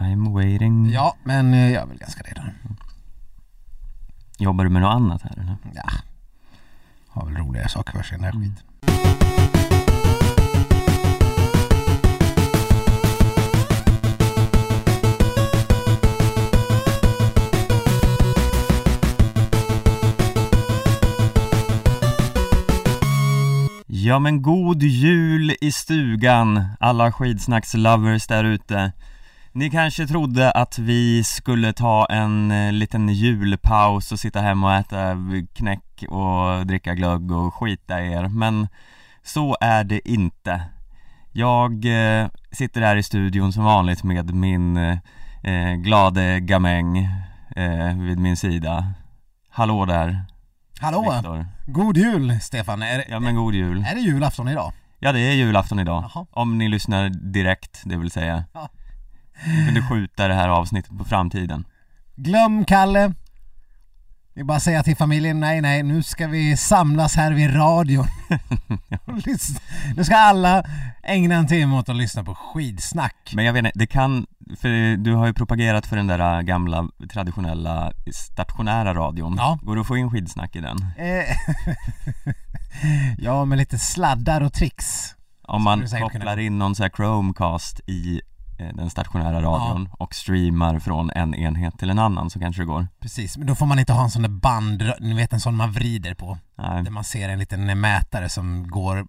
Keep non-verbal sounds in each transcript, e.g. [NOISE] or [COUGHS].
I'm waiting. Ja, men eh, jag är väl ganska redo. Jobbar du med något annat här eller? Ja, har väl roligare saker för sig det här Mm. skit. Ja men god jul i stugan, alla skidsnacks-lovers där ute Ni kanske trodde att vi skulle ta en eh, liten julpaus och sitta hemma och äta knäck och dricka glögg och skita i er, men så är det inte Jag eh, sitter här i studion som vanligt med min eh, eh, glade gamäng eh, vid min sida Hallå där, Hallå! Viktor God jul Stefan! Är, Ja men god jul är det julafton idag? Ja det är julafton idag, Jaha. om ni lyssnar direkt, det vill säga Ja. Ni kunde skjuta det här avsnittet på framtiden Glöm Kalle! Vi bara säga till familjen, nej nej, nu ska vi samlas här vid radion. [LAUGHS] Nu ska alla ägna en timme åt att lyssna på skidsnack. Men jag vet inte, det kan, för du har ju propagerat för den där äh, gamla traditionella stationära radion Ja. Går det att få in skidsnack i den? Eh, [LAUGHS] ja, med lite sladdar och tricks. Om man kopplar in någon sån här Chromecast i den stationära radion och streamar från en enhet till en annan så kanske det går Precis, men då får man inte ha en sån där band, ni vet en sån man vrider på. Nej, Där man ser en liten mätare som går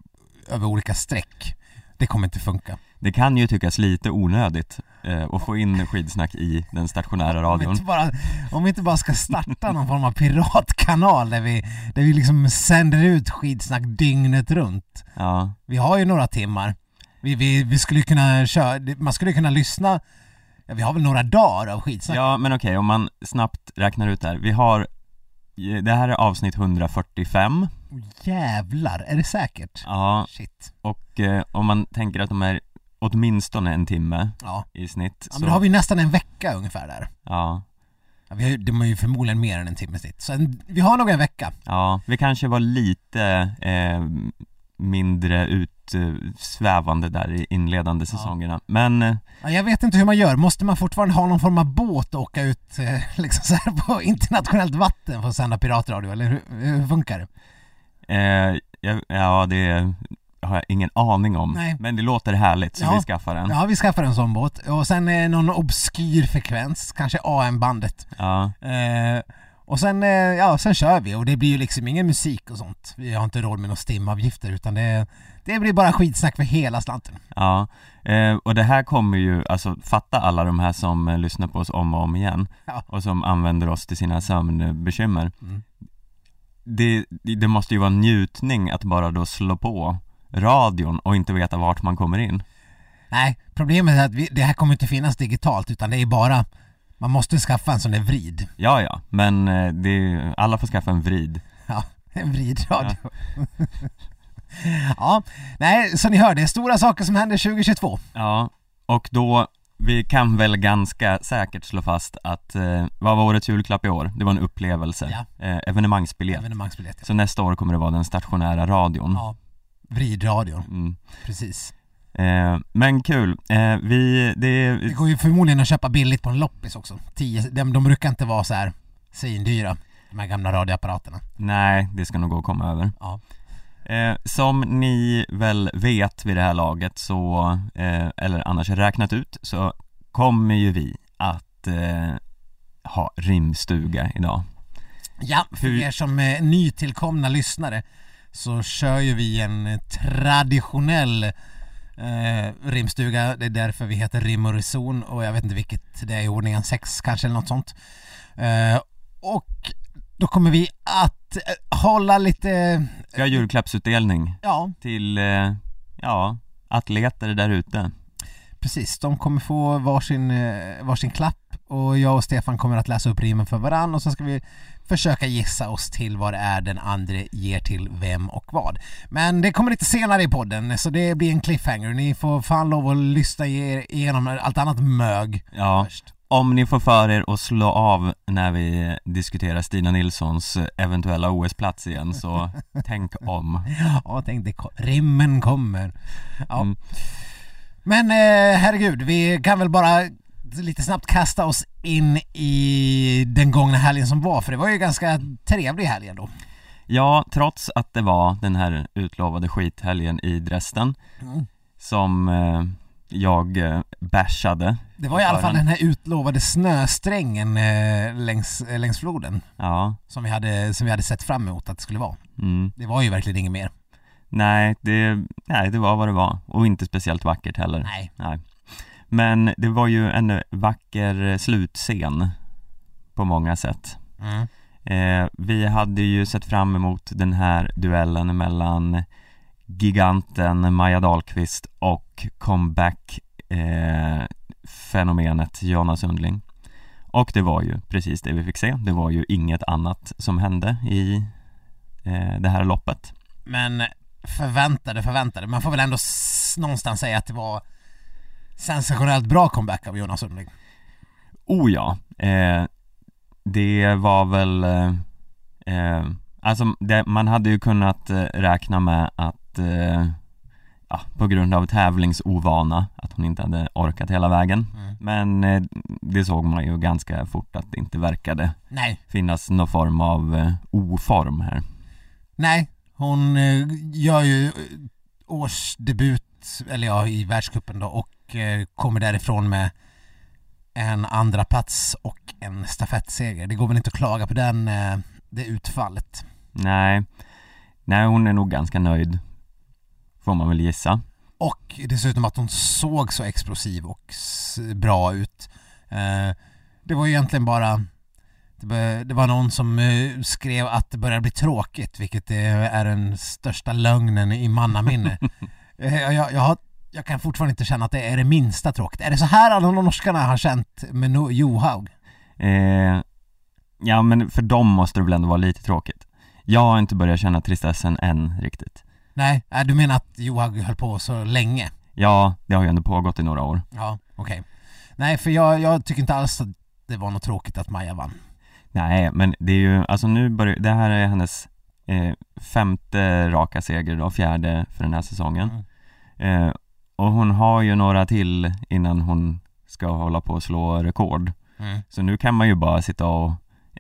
över olika streck. Det kommer inte funka. det kan ju tyckas lite onödigt eh, att få in skidsnack i den stationära Om vi, radion bara, om vi inte bara ska starta någon form av piratkanal där vi, där vi liksom sänder ut skidsnack dygnet runt. Ja, Vi har ju några timmar. Vi, vi, vi skulle kunna köra, man skulle kunna lyssna, ja, vi har väl några dagar av skitsnack. Ja men okej, om man snabbt räknar ut det här. Vi har, det här är avsnitt 145 Jävlar, är det säkert? Ja, Shit. och eh, om man tänker att de är åtminstone en timme Ja. i snitt ja så, men då har vi nästan en vecka ungefär där. ja, Ja, vi har, de är ju förmodligen mer än en timme snitt. Så en, vi har nog en vecka. ja, vi kanske var lite eh, mindre utsvävande där i inledande säsongerna Men eh, Ja, jag vet inte hur man gör. Måste man fortfarande ha någon form av båt och åka ut eh, [LAUGHS] liksom så här på internationellt vatten för att sända piratradio? Eller hur, hur funkar det? eh, ja, ja, det har jag ingen aning om Nej. Men det låter härligt så Ja. vi skaffar en Ja, vi skaffar en sån båt. Och sen eh, någon obskyr frekvens, kanske AM-bandet. Ja, Eh, och sen, eh, ja, sen kör vi och det blir ju liksom ingen musik och sånt. Vi har inte råd med några stimavgifter utan det, det blir bara skitsnack för hela slanten. Ja, eh, och det här kommer ju, alltså fatta alla de här som eh, lyssnar på oss om och om igen Ja. och som använder oss till sina sömnbekymmer Mm. det, det det måste ju vara en njutning att bara då slå på radion och inte veta vart man kommer in Nej, problemet är att vi, det här kommer inte finnas digitalt utan det är bara man måste skaffa en sån där vrid. Ja, ja, men eh, det, alla får skaffa en vrid Ja, en vridradio. [LAUGHS] Ja. nej, så ni hör, det är stora saker som händer 2022. Ja, och då, vi kan väl ganska säkert slå fast att, eh, vad var årets julklapp i år? Det var en upplevelse, Ja. eh, evenemangsbiljett Evenemangsbiljett. ja. Så nästa år kommer det vara den stationära radion Ja, vridradion, mm. precis. Eh, men kul, eh, vi, det, Det går ju förmodligen att köpa billigt på en loppis också. 10, de, de brukar inte vara så här svindyra, de här gamla radioapparaterna. nej det ska nog gå att komma över Ja. eh, Som ni väl vet vid det här laget så, eh, eller annars räknat ut, så kommer ju vi att eh, ha rimstuga idag Ja, för Hur- er som är nytillkomna lyssnare så kör ju vi en traditionell eh, rimstuga. Det är därför vi heter Rim och Reson och jag vet inte vilket det är i ordningen, sex kanske eller något sånt. Eh, och då kommer vi att eh, hålla lite, Vi har julklappsutdelning ja till, eh, ja, atleter där ute precis, de kommer få varsin, eh, varsin klapp och jag och Stefan kommer att läsa upp rimmen för varann och så ska vi försöka gissa oss till vad det är den andra ger till vem och vad. Men det kommer lite senare i podden så det blir en cliffhanger. Ni får fan lov att lyssna igenom allt annat mög Ja, först. om ni får för er att slå av när vi diskuterar Stina Nilssons eventuella OS-plats igen så [LAUGHS] tänk om Ja, tänk det, rimmen kommer. Ja. Mm. Men eh, herregud, vi kan väl bara lite snabbt kasta oss in i den gångna helgen som var, för det var ju ganska trevlig helg ändå. Ja, trots att det var den här utlovade skithelgen i Dresden Mm. som eh, jag eh, bashade Det var i alla fall den här utlovade snösträngen eh, längs, eh, längs floden Ja, som vi, hade, som vi hade sett fram emot att det skulle vara. mm. Det var ju verkligen inget mer. nej, det, nej det var vad det var och inte speciellt vackert heller Nej. Nej. Men det var ju en vacker slutscen på många sätt Mm. eh, Vi hade ju sett fram emot den här duellen mellan giganten Maja Dahlqvist och comeback eh, Jonna Sundling Och det var ju precis det vi fick se, det var ju inget annat som hände i eh, det här loppet Men förväntade, förväntade. Man får väl ändå någonstans säga att det var sensationellt bra comeback av Jonas Sundling. Oh ja, eh, det var väl, eh, eh, alltså det, man hade ju kunnat eh, räkna med att, eh, ja, på grund av tävlingsovana, att hon inte hade orkat hela vägen. Mm. Men eh, det såg man ju ganska fort att det inte verkade Nej, finnas någon form av eh, oform här. nej. Hon eh, gör ju eh, årsdebut, eller ja, i världscupen då och eh, kommer därifrån med en andra plats och en stafettseger. Det går väl inte att klaga på den, eh, det utfallet. Nej, nej hon är nog ganska nöjd, får man väl gissa. Och dessutom att hon såg så explosiv och bra ut. Eh, det var ju egentligen bara det var någon som skrev att det börjar bli tråkigt, vilket är den största lögnen i mannaminne. [LAUGHS] Eh, jag, jag, har, jag kan fortfarande inte känna att det är det minsta tråkigt. Är det så här alla norskarna har känt med no- Johaug? Eh, ja men för dem måste det väl ändå vara lite tråkigt. Jag har inte börjat känna tristessen än riktigt. Nej, äh, du menar att Johaug höll på så länge? Ja, det har ju ändå pågått i några år. Ja, okej. Nej, för jag, jag tycker inte alls att det var något tråkigt att Maja vann. Nej, men det är ju, alltså nu börjar, det här är hennes eh, femte raka seger då, fjärde för den här säsongen. Mm. Eh, och hon har ju några till innan hon ska hålla på och slå rekord. Mm. Så nu kan man ju bara sitta och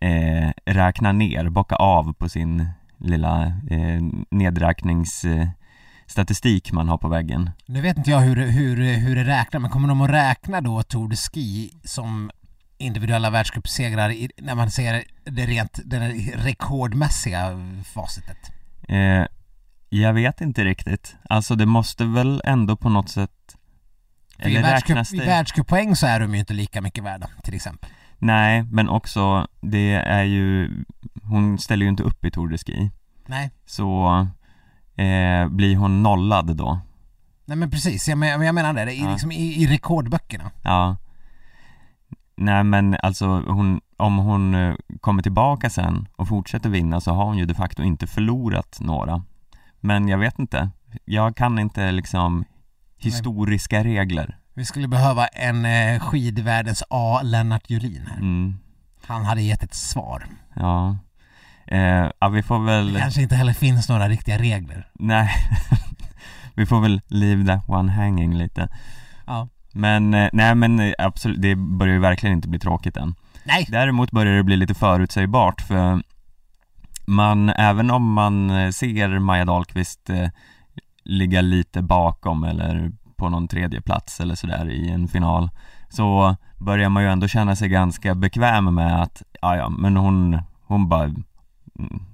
eh, räkna ner, bocka av på sin lilla eh, nedräkningsstatistik man har på väggen. Nu vet inte jag hur, hur, hur det räknar, men kommer de att räkna då Tour de Ski som individuella världscupsegrar när man ser det rent det rekordmässiga facitet? Eh, jag vet inte riktigt. Alltså det måste väl ändå på något sätt För I, Eller räknas världscup, I det? världscuppoäng så är de ju inte lika mycket värda, till exempel. Nej, men också det är ju Hon ställer ju inte upp i Tour de Ski Nej, Så eh, blir hon nollad då? nej men precis, jag, men, jag menar det, det är Ja. liksom i, i rekordböckerna. Ja Nej men alltså hon, om hon eh, kommer tillbaka sen och fortsätter vinna så har hon ju de facto inte förlorat några Men jag vet inte. Jag kan inte liksom historiska regler. Vi skulle behöva en eh, skidvärldens A, Lennart Julin här. mm, Han hade gett ett svar. Ja. Eh, Ja vi får väl Det kanske inte heller finns några riktiga regler. Nej. [LAUGHS] Vi får väl leave that one hanging lite. Ja. Men, eh, nej men eh, absolut, det börjar ju verkligen inte bli tråkigt än. Nej, Däremot börjar det bli lite förutsägbart för man, även om man eh, ser Maja Dahlqvist eh, ligga lite bakom eller på någon tredje plats eller sådär i en final så börjar man ju ändå känna sig ganska bekväm med att, ja ja, men hon, hon bara mm,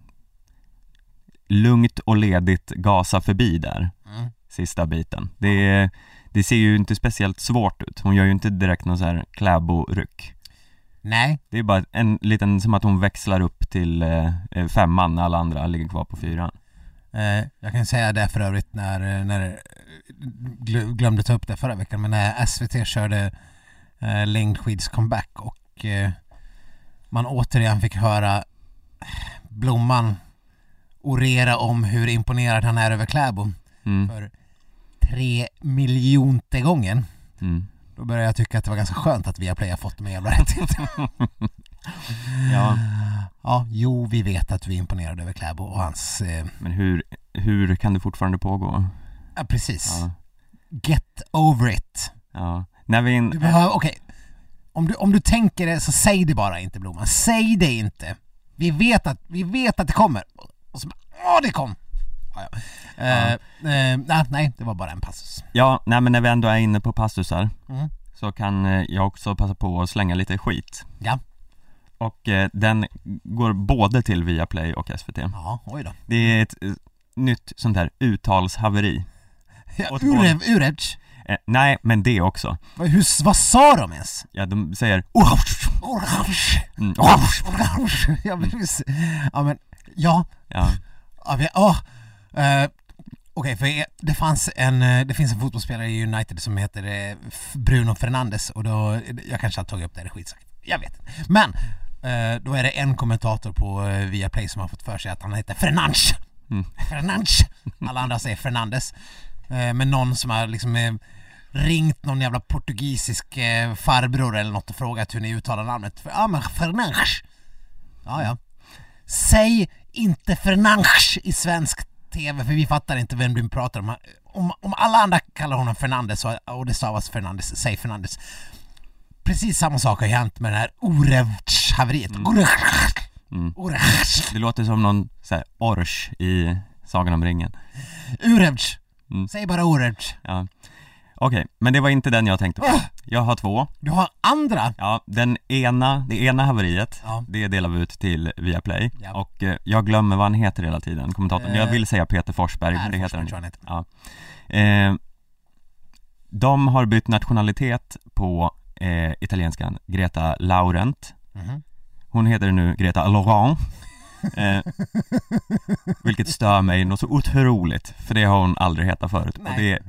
lugnt och ledigt gasa förbi där mm. sista biten. Det, det ser ju inte speciellt svårt ut. Hon gör ju inte direkt någon så här kläbo-ryck. Nej, Det är bara en liten, som att hon växlar upp till eh, eh, femman när alla andra ligger kvar på fyran. Eh, jag kan säga det för övrigt när, när glö- glömde ta upp det förra veckan, men när SVT körde eh, längdskids comeback och eh, man återigen fick höra Blomman orera om hur imponerad han är över Kläbo Mm, för tre miljonte gången. mm. Då började jag tycka att det var ganska skönt att Viaplay har fått de jävla rättigheterna. [LAUGHS] Ja, ja, jo, vi vet att vi är imponerade över Kläbo och hans... Eh, men hur, hur kan det fortfarande pågå? ja, precis. Ja, Get over it. ja. När vi in, Vi behöver, okej. om du, om du tänker det så säg det bara inte Blomman, säg det inte. Vi vet att, vi vet att det kommer. Och så bara, åh det kom! Ja, ja. Eh, eh, nej, nej, det var bara en passus. Ja, nej men när vi ändå är inne på passusar Mm. så kan eh, jag också passa på att slänga lite skit. Ja. Och eh, den går både till Viaplay och SVT. Ja, oj då. Det är ett eh, nytt sånt här uttalshaveri. Ja, Urev, Eh, nej, men det också. vad, hur, vad sa de ens? Ja, de säger mm. Ja, men, ja, Ja, ja, vi, åh, eh, Okej, för er- det fanns en, eh, det finns en fotbollsspelare i United som heter eh, Bruno Fernandes och då, jag kanske har tagit upp det, det är skitsak. Jag vet inte. Men, då är det en kommentator på Viaplay som har fått för sig att han heter Fernandes. Mm. Fernandes. Alla andra säger Fernandes. Men någon som har liksom ringt någon jävla portugisisk farbror eller något och frågat hur ni uttalar namnet. Ja ah, men Fernandes. Ja ja. Säg inte Fernandes i svensk TV för vi fattar inte vem du pratar om. Om, om alla andra kallar honom Fernandes och, det stavas Fernandes, säg Fernandes. Precis samma sak har ju hänt med det här Orevch-haveriet. Mm. Orevch. det låter som någon så här, orch i Sagan om ringen. Urevch. Mm. Säg bara Orevch. Ja. Okej, men det var inte den jag tänkte på. Åh! Jag har två. Du har andra. Ja, den ena, det ena haveriet, Ja. det delar vi ut till Viaplay. Ja. Och eh, jag glömmer vad han heter hela tiden, kommentatorn. Eh, jag vill säga Peter Forsberg, men det heter han inte. han Ja. Eh, de har bytt nationalitet på eh, italienskan Greta Laurent. Mhm. Hon heter nu Greta Laurent. Eh, vilket stör mig något så otroligt, för det har hon aldrig hetat förut. Och Nej. det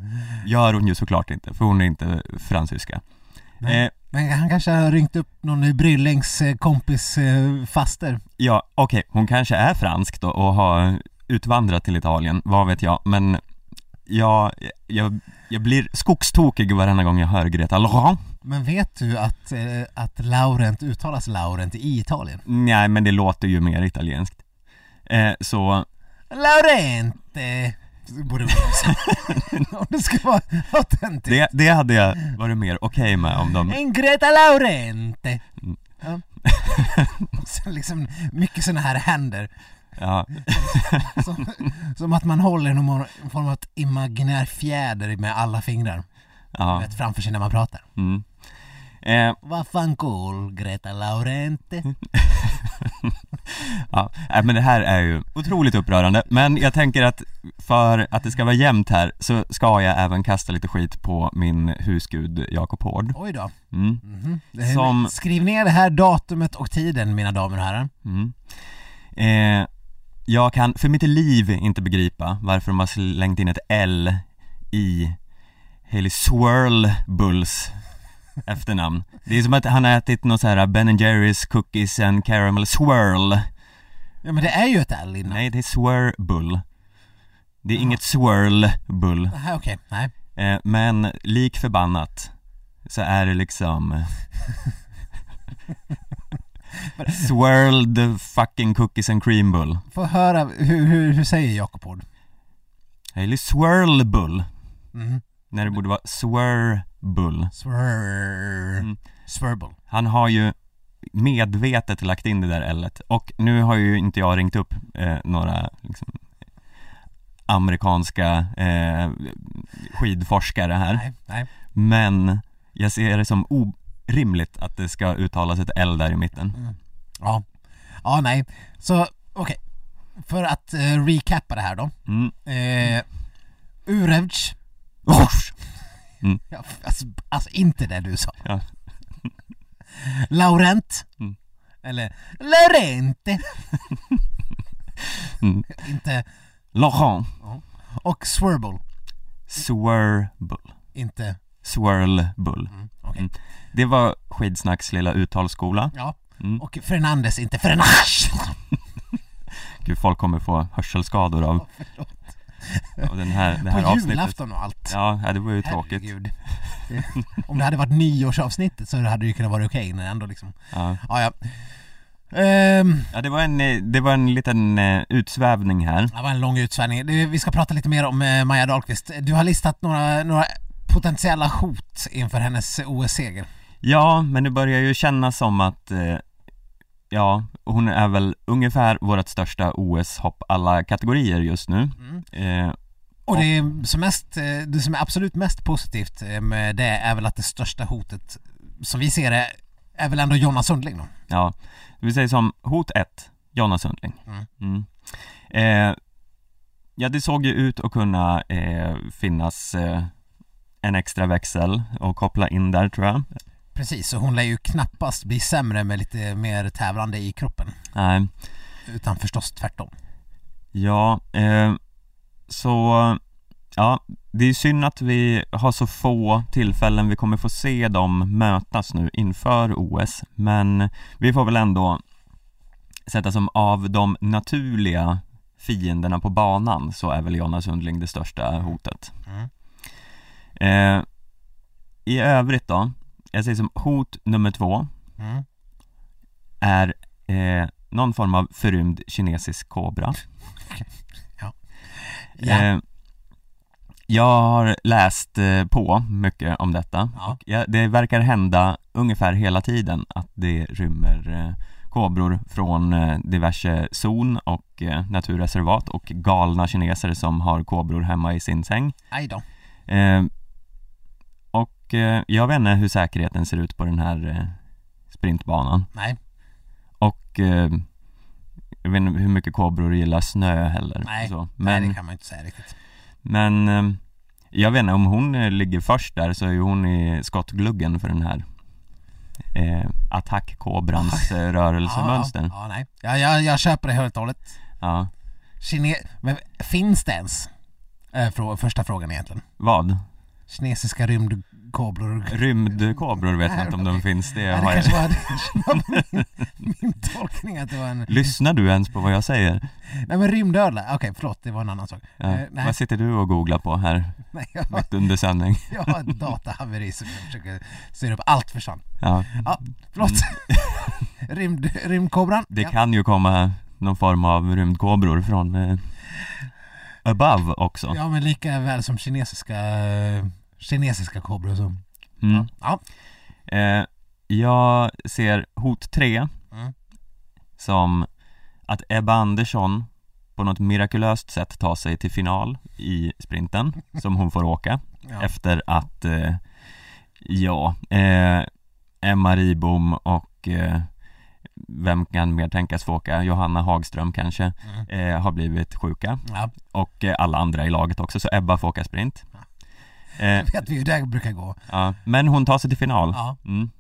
gör hon ju såklart inte, för hon är inte fransyska. Nej. Eh, Men han kanske har ringt upp någon Bryllings eh, kompis eh, faster. Ja, okej, hon kanske är fransk då och har utvandrat till Italien, vad vet jag, men jag, jag, jag blir skogstokig varenda gång jag hör Greta Laurent. Men vet du att, eh, att Laurent uttalas Laurent i Italien? Nej, men det låter ju mer italienskt. Eh, så, Laurente! Borde vara så. [LAUGHS] Om det ska vara autentiskt. det, det hade jag varit mer okej med om de, En Greta Laurente! Mm. Ja. Och [LAUGHS] sen liksom mycket sådana här händer. Ja, [LAUGHS] Som, som att man håller någon form av imaginär fjäder med alla fingrar. ja, Vet, framför sig när man pratar. mm. eh, Vad fan cool, Greta Laurente. [LAUGHS] Ja, nej, men det här är ju otroligt upprörande, men jag tänker att för att det ska vara jämnt här så ska jag även kasta lite skit på min husgud Jakob Hård. Oj då. Mm. Det här- Som- Skriv ner det här datumet och tiden mina damer och herrar. Mm. Eh, jag kan för mitt liv inte begripa varför de har slängt in ett L i Haley Swirl Bulls efternamn. Det är som att han har ätit något så här Ben Jerrys cookies and caramel swirl. Ja men det är ju ett L innan. Nej, det är swirbull. Det är inget swirl bull. Nej, okej, nej. Eh, men lik förbannat så är det liksom [LAUGHS] Swirled fucking cookies and cream bull Få höra, hur, hur, hur säger Jakob Hård? Eller swirl bull Mhm. När det borde vara swirbull Swir... Mm. Han har ju medvetet lagt in det där L-et och nu har ju inte jag ringt upp eh, några liksom, amerikanska eh, skidforskare här Nej, nej. Men jag ser det som orimligt att det ska uttalas ett L där i mitten Ja. Ja, nej. Så, okej. För att eh, recappa det här då. mm. Eh, Urevc. Mm. [LAUGHS] Alltså, alltså inte det du sa. Ja. [LAUGHS] Laurent. Mm. Eller Laurente. [LAUGHS] Mm. Inte, Laurent och Swirble. Swirbull Inte, Swirlbull mm, okej. Mm. Det var Skidsnacks lilla uttalsskola Ja. mm. Och Fernandes, inte Fernandes. [LAUGHS] Gud, folk kommer få hörselskador av, av den här, det här På avsnittet julafton och allt. Ja, ja, det var ju tråkigt Herregud. Om det hade varit nyårsavsnittet så hade det ju kunnat vara okej, men ändå liksom. ja. Ja, ja. Ehm, ja, det var en, eh, det var en liten eh, utsvävning här det var en lång utsvävning. Vi ska prata lite mer om eh, Maja Dahlqvist. Du har listat några, några potentiella hot inför hennes OS-seger. Ja, men det börjar ju kännas som att eh, Ja, hon är väl ungefär vårt största OS-hopp alla kategorier just nu Mm. eh, Och det som, mest, eh, det som är absolut mest positivt eh, med det är väl att det största hotet som vi ser det är väl ändå Jonna Sundling då. Ja, vi säger som hot 1, Jonna Sundling Mm. mm. eh, Ja, det såg ju ut att kunna eh, finnas eh, en extra växel och koppla in där tror jag Precis, och hon lär ju knappast bli sämre med lite mer tävlande i kroppen. Nej, Utan förstås tvärtom. Ja, eh, så ja, det är synd att vi har så få tillfällen vi kommer få se dem mötas nu inför OS men vi får väl ändå sätta som av de naturliga fienderna på banan så är väl Jonna Sundling det största hotet. Mm. Eh, I övrigt då, jag säger som hot nummer två Mm. är eh, någon form av förrymd kinesisk kobra. [LAUGHS] Ja. Eh, jag har läst eh, på mycket om detta. Ja. Och ja, det verkar hända ungefär hela tiden att det rymmer eh, kobror från eh, diverse zon och naturreservat och galna kineser som har kobror hemma i sin säng. Aj då. Och eh, jag vet inte hur säkerheten ser ut på den här eh, sprintbanan. Nej, Och eh, jag vet inte hur mycket kobror gillar snö heller. nej, Så. nej Men, det kan man inte säga riktigt. men jag vet inte, om hon ligger först där så är ju hon i skottgluggen för den här eh, attackkobrans rörelsemönster. Ja, ja, nej. Ja, jag, jag köper det helt och hållet. Ja. Kine... Men finns det ens? Frå... Första frågan egentligen. Vad? Kinesiska rymdkobror. Rymdkobror vet jag inte om de finns. Det Ja, det har kanske jag... [LAUGHS] var, min, min tolkning att det var en... Lyssnar du ens på vad jag säger? Nej men rymdödla, okej förlåt det var en annan sak. Ja. Nej, Vad sitter du och googlar på här nej jag, mitt under sändning? [LAUGHS] jag har ett datahaveri som jag försöker styra upp. Allt försvann. Ja. Ja, förlåt. [LAUGHS] Rymd, rymdkobran. Det ja. kan ju komma någon form av rymdkobror från eh, above också. ja men lika väl som kinesiska eh, kinesiska kobror som... Mm. Ja. Eh, jag ser hot 3 Mm. som att Ebba Andersson på något mirakulöst sätt tar sig till final i sprinten [LAUGHS] som hon får åka ja. efter att eh, ja, eh, Emma Ribom och eh, vem kan mer tänkas få åka? Johanna Hagström kanske Mm. eh, har blivit sjuka ja. och eh, alla andra i laget också så Ebba får åka sprint eh, vet vi hur det brukar gå. ja, Men hon tar sig till final Ja. mm.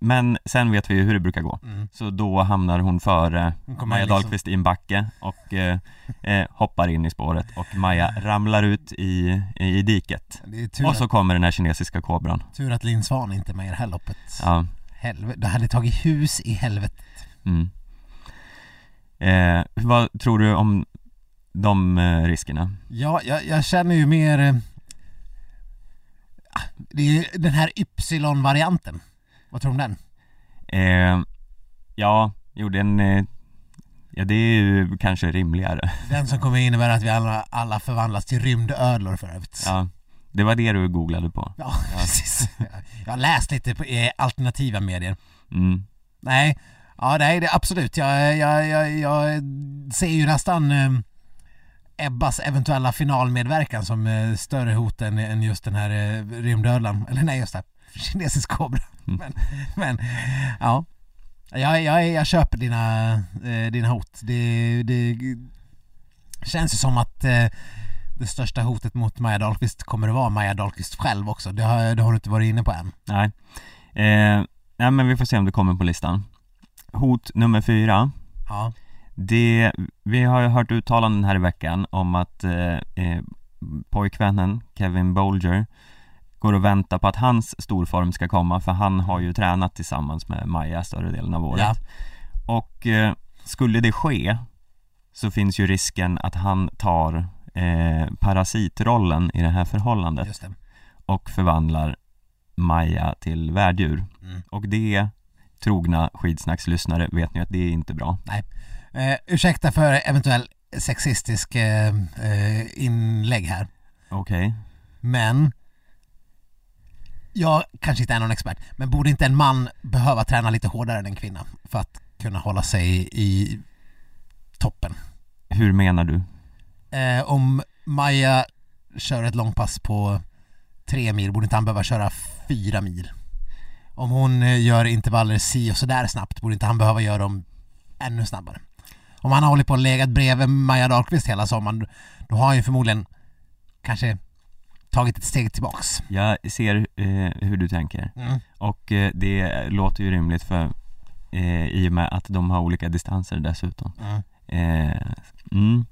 Men sen vet vi ju hur det brukar gå Mm. Så då hamnar hon före Hon Maja liksom- Dahlqvist i en backe och eh, eh, hoppar in i spåret och Maja ramlar ut i, i diket är tur, Och så att, kommer den här kinesiska kobran tur att Linn Svan inte är med i det här loppet. Ja, Helvete, det hade tagit hus i helvetet. mm. eh, Vad tror du om de eh, riskerna? Ja, jag, jag känner ju mer... Det är ju den här Ypsilon-varianten. Vad tror du om den? Eh, ja, jo den eh, Ja det är ju kanske rimligare Den som kommer innebära att vi alla, alla förvandlas till rymdödlor för övrigt. Ja, det var det du googlade på Ja, [LAUGHS] precis. Jag har läst lite på eh, alternativa medier. mm. Nej, ja nej det är absolut. Jag, jag, jag, jag ser ju nästan eh, Ebbas eventuella finalmedverkan som eh, större hot än, än just den här eh, rymdödlan. Eller nej, just det. Kinesisk kobra. Mm. Men, men ja. Jag, jag, jag köper dina, eh, dina hot. Det, det känns ju som att eh, det största hotet mot Maja Dahlqvist kommer att vara Maja Dahlqvist själv också. Det har, det har du inte varit inne på än. Nej eh, Nej men vi får se om det kommer på listan Hot nummer fyra Ja. Det, vi har ju hört uttalanden här i veckan om att eh, eh, pojkvännen Kevin Bolger går och väntar på att hans storform ska komma för han har ju tränat tillsammans med Maja större delen av året. Ja. Och eh, skulle det ske så finns ju risken att han tar eh, parasitrollen i det här förhållandet det. och förvandlar Maja till värddjur. Mm. Och det, trogna skidsnackslyssnare, vet ni att det är inte bra. Eh, ursäkta för eventuell sexistisk eh, eh, inlägg här. Okej. Men jag kanske inte är någon expert, men borde inte en man behöva träna lite hårdare än en kvinna för att kunna hålla sig i toppen? Hur menar du? Eh, om Maja kör ett långpass på tre mil, borde inte han behöva köra fyra mil? Om hon eh, gör intervaller si och sådär snabbt, borde inte han behöva göra dem ännu snabbare? Om han har hållit på och legat bredvid Maja Dahlqvist hela sommaren, då har han ju förmodligen kanske tagit ett steg tillbaks. Jag ser eh, hur du tänker Mm. och eh, det låter ju rimligt för eh, i och med att de har olika distanser dessutom. Mm. Eh, mm.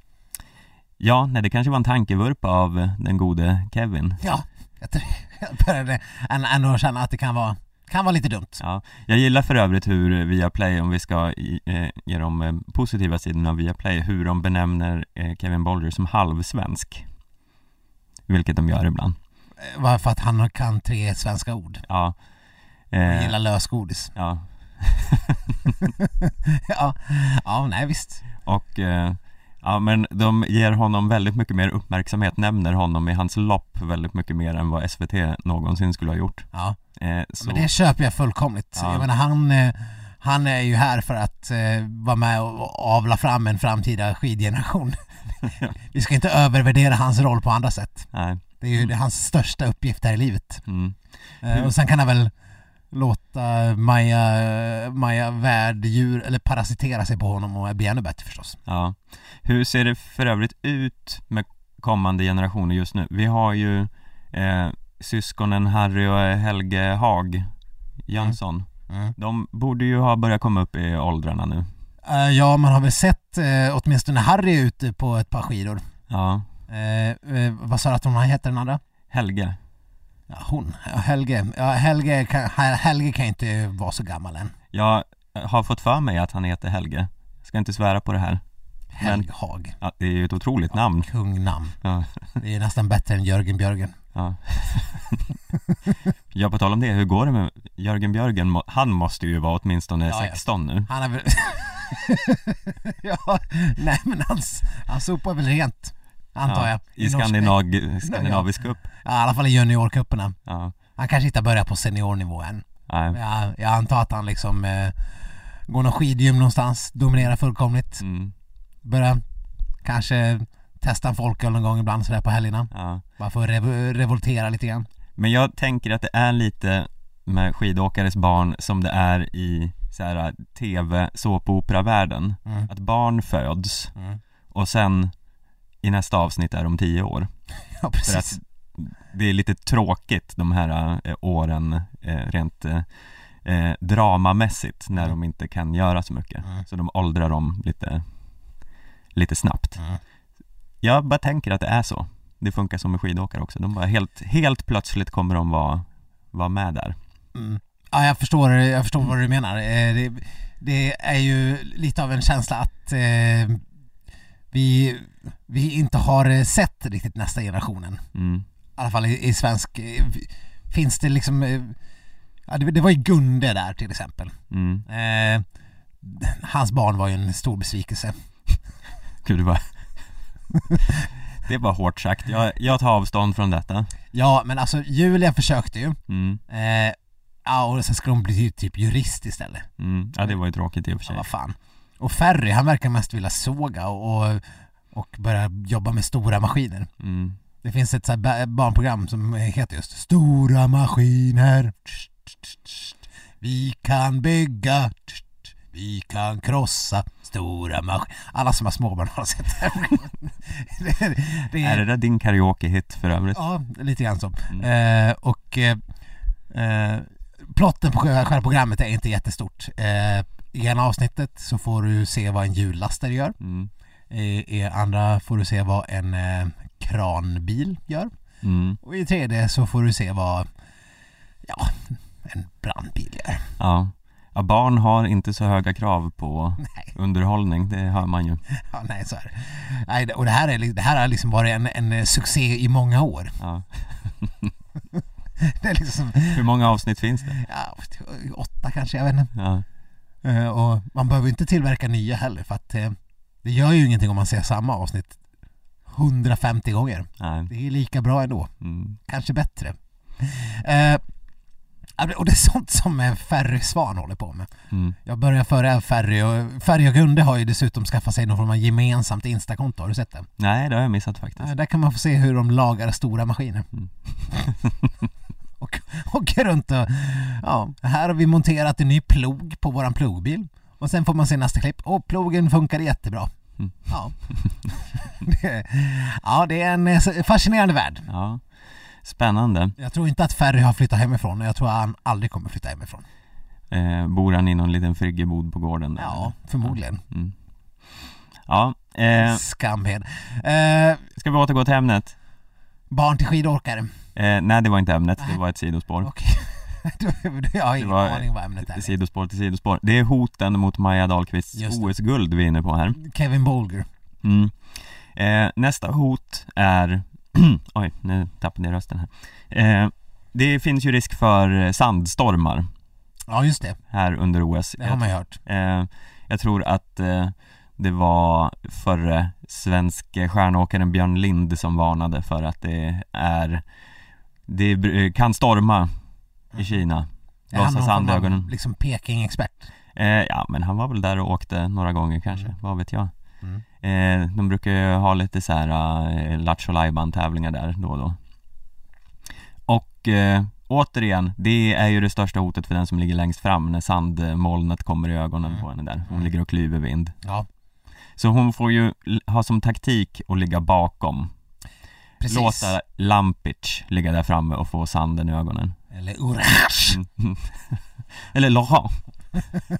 Ja, nej, det kanske var en tankevurpa av den gode Kevin. Ja, jag, tror, [LAUGHS] jag började än- ändå känna att det kan vara, kan vara lite dumt. Ja, jag gillar för övrigt hur Viaplay, om vi ska eh, ge de eh, positiva sidorna av Viaplay, hur de benämner eh, Kevin Bolger som halvsvensk. Vilket de gör ibland. Eh, Bara för att han kan tre svenska ord. Ja. Eh, gillar lösgodis. ja. [LAUGHS] ja, ja, nej visst. Och eh, ja, men de ger honom väldigt mycket mer uppmärksamhet, nämner honom i hans lopp väldigt mycket mer än vad SVT någonsin skulle ha gjort. Ja, Eh, så, men det köper jag fullkomligt. Ja. Jag menar han, eh, han är ju här för att eh, vara med och avla fram en framtida skidgeneration. [LAUGHS] Vi ska inte övervärdera hans roll på andra sätt. nej. Det är ju är hans största uppgift här i livet. Mm. Eh, och sen kan han väl låta Maja, Maja värddjur, eller parasitera sig på honom och bli ännu bättre förstås. Ja. Hur ser det för övrigt ut med kommande generationer just nu? Vi har ju eh, syskonen Harry och Helge Hag Jönsson. Mm. De borde ju ha börjat komma upp i åldrarna nu. Eh, ja, man har väl sett eh, åtminstone Harry ute på ett par skidor. Ja, Eh, eh, vad sa du att hon heter den andra? Helge. Ja, hon. Ja, Helge. Ja, Helge kan, Helge kan inte vara så gammal än. Jag har fått för mig att han heter Helge. Jag ska inte svära på det här. Helge Hag. Ja, det är ju ett otroligt namn. Kungnamn. Ja, Det är nästan bättre än Jörgen Björgen. ja. [LAUGHS] ja, på tal om det, hur går det med Jörgen Björgen? Han måste ju vara åtminstone Ja, ja. 16 nu. Han är väl... [LAUGHS] ja, nej men han, han sopar väl rent. Antar jag. I norsk- skandinav, skandinavisk cup. Ja, i alla fall i juniorcuperna. Ja, Han kanske inte har börjat på seniornivå än. nej. Jag, jag antar att han liksom eh, går någon skidgym någonstans, dominerar fullkomligt. Mm, Börjar kanske testa en folköl någon gång ibland sådär på helgerna. ja. Bara för att rev- revoltera lite grann. Men jag tänker att det är lite med skidåkares barn som det är i så här, tv såpopera-världen. Mm. Att barn föds Mm. och sen i nästa avsnitt är de tio år. [LAUGHS] Ja, För precis. att det är lite tråkigt de här eh, åren eh, rent eh, eh, dramamässigt när Mm. de inte kan göra så mycket. Mm. Så de åldrar dem lite, lite snabbt. Mm. Jag bara tänker att det är så. Det funkar som med skidåkare också. De bara helt, helt plötsligt kommer de vara, vara med där. Mm. Ja, jag förstår, jag förstår vad du menar. Eh, Det, det är ju lite av en känsla att eh, vi, vi inte har eh, sett riktigt nästa generationen. Mm. I alla fall i, i svensk... eh, Finns det liksom... eh, Ja, det, det var ju Gunde där till exempel. Mm. Eh, hans barn var ju en stor besvikelse. [LAUGHS] Gud, det var [LAUGHS] Det var hårt sagt. Jag, jag tar avstånd från detta. Ja, men alltså Julia försökte ju. Mm. Eh, ja, och sen skulle hon bli typ jurist istället. Mm. Ja, det var ju tråkigt i och för Ja, sig. vad fan. Och Ferry, han verkar mest vilja såga och, och, och börja jobba med stora maskiner. Mm. Det finns ett så här ba- barnprogram som heter just Stora maskiner. Vi kan bygga. Vi kan krossa stora maskiner. Alla som har småbarn har sett det. här. [LAUGHS] det, det Är det där din karaoke-hit för övrigt? Ja, lite grann så. Mm. Eh, och eh, eh, plotten på själva programmet är inte jättestort. Eh, I ena avsnittet så får du se vad en hjullastare gör. Mm. I, I andra får du se vad en eh, kranbil gör. Mm. Och i tredje så får du se vad ja, en brandbil gör. Ja. ja, barn har inte så höga krav på Nej, underhållning, det hör man ju. ja, nej så är. Nej, och det här, är, det här har liksom varit en, en succé i många år. Ja. [LAUGHS] Det är liksom, Hur många avsnitt finns det? ja, åtta kanske, jag vet inte. Ja, Eh, och man behöver inte tillverka nya heller för att eh, det gör ju ingenting om man ser samma avsnitt 150 gånger. nej. Det är lika bra ändå, Mm. kanske bättre. Eh, Och det är sånt som eh, Ferry Svan håller på med. Mm. Jag börjar föra Ferry och Ferry och Gunde har ju dessutom skaffat sig någon form av gemensamt Instakonto, har du sett det? Nej, det har jag missat faktiskt. Där kan man få se hur de lagar stora maskiner. Mm. [LAUGHS] och [LAUGHS] åker runt och, ja, här har vi monterat en ny plog på våran plogbil. Och sen får man se nästa klipp, och plogen funkar jättebra. Mm. Ja. [LAUGHS] Ja, det är en eh, fascinerande värld. Ja. Spännande. Jag tror inte att Ferry har flyttat hemifrån och jag tror att han aldrig kommer flytta hemifrån. Eh, bor han i någon liten friggebod på gården? där, Ja, förmodligen. eller? Mm. Ja, eh, Skamhed. Eh, ska vi återgå till ämnet? barn till skidåkare. Eh, nej, det var inte ämnet, det var ett sidospår. [LAUGHS] Du- jag har ingen aning vad ämnet är. Sidospår till sidospår. Det är hoten mot Maja Dahlqvists. OS-guld vi är inne på här. Kevin Bolger. Mm. Eh, nästa hot är, [CLEARS THROAT] oj nu tappade jag rösten här. Eh, det finns ju risk för sandstormar Ja, just det. här under OS. Det har man ju hört. Eh, jag tror att eh, det var förre svenske stjärnåkaren Björn Lind som varnade för att det är det br- kan storma i Kina. Är han Blåsa någon sand i form av, ögonen. liksom Peking-expert? Eh, ja men han var väl där och åkte några gånger kanske, Mm. vad vet jag. Mm. Eh, de brukar ju ha lite så här eh, Lattjo tävlingar där då och då. Och eh, återigen, det är ju det största hotet för den som ligger längst fram när sandmolnet kommer i ögonen Mm. på henne där. Hon Mm. ligger och klyver vind. Ja, Så hon får ju ha som taktik att ligga bakom. Precis. Låta Lampic ligga där framme och få sanden i ögonen. Eller Urach. Mm. [LAUGHS] Eller Laurent. [LAUGHS]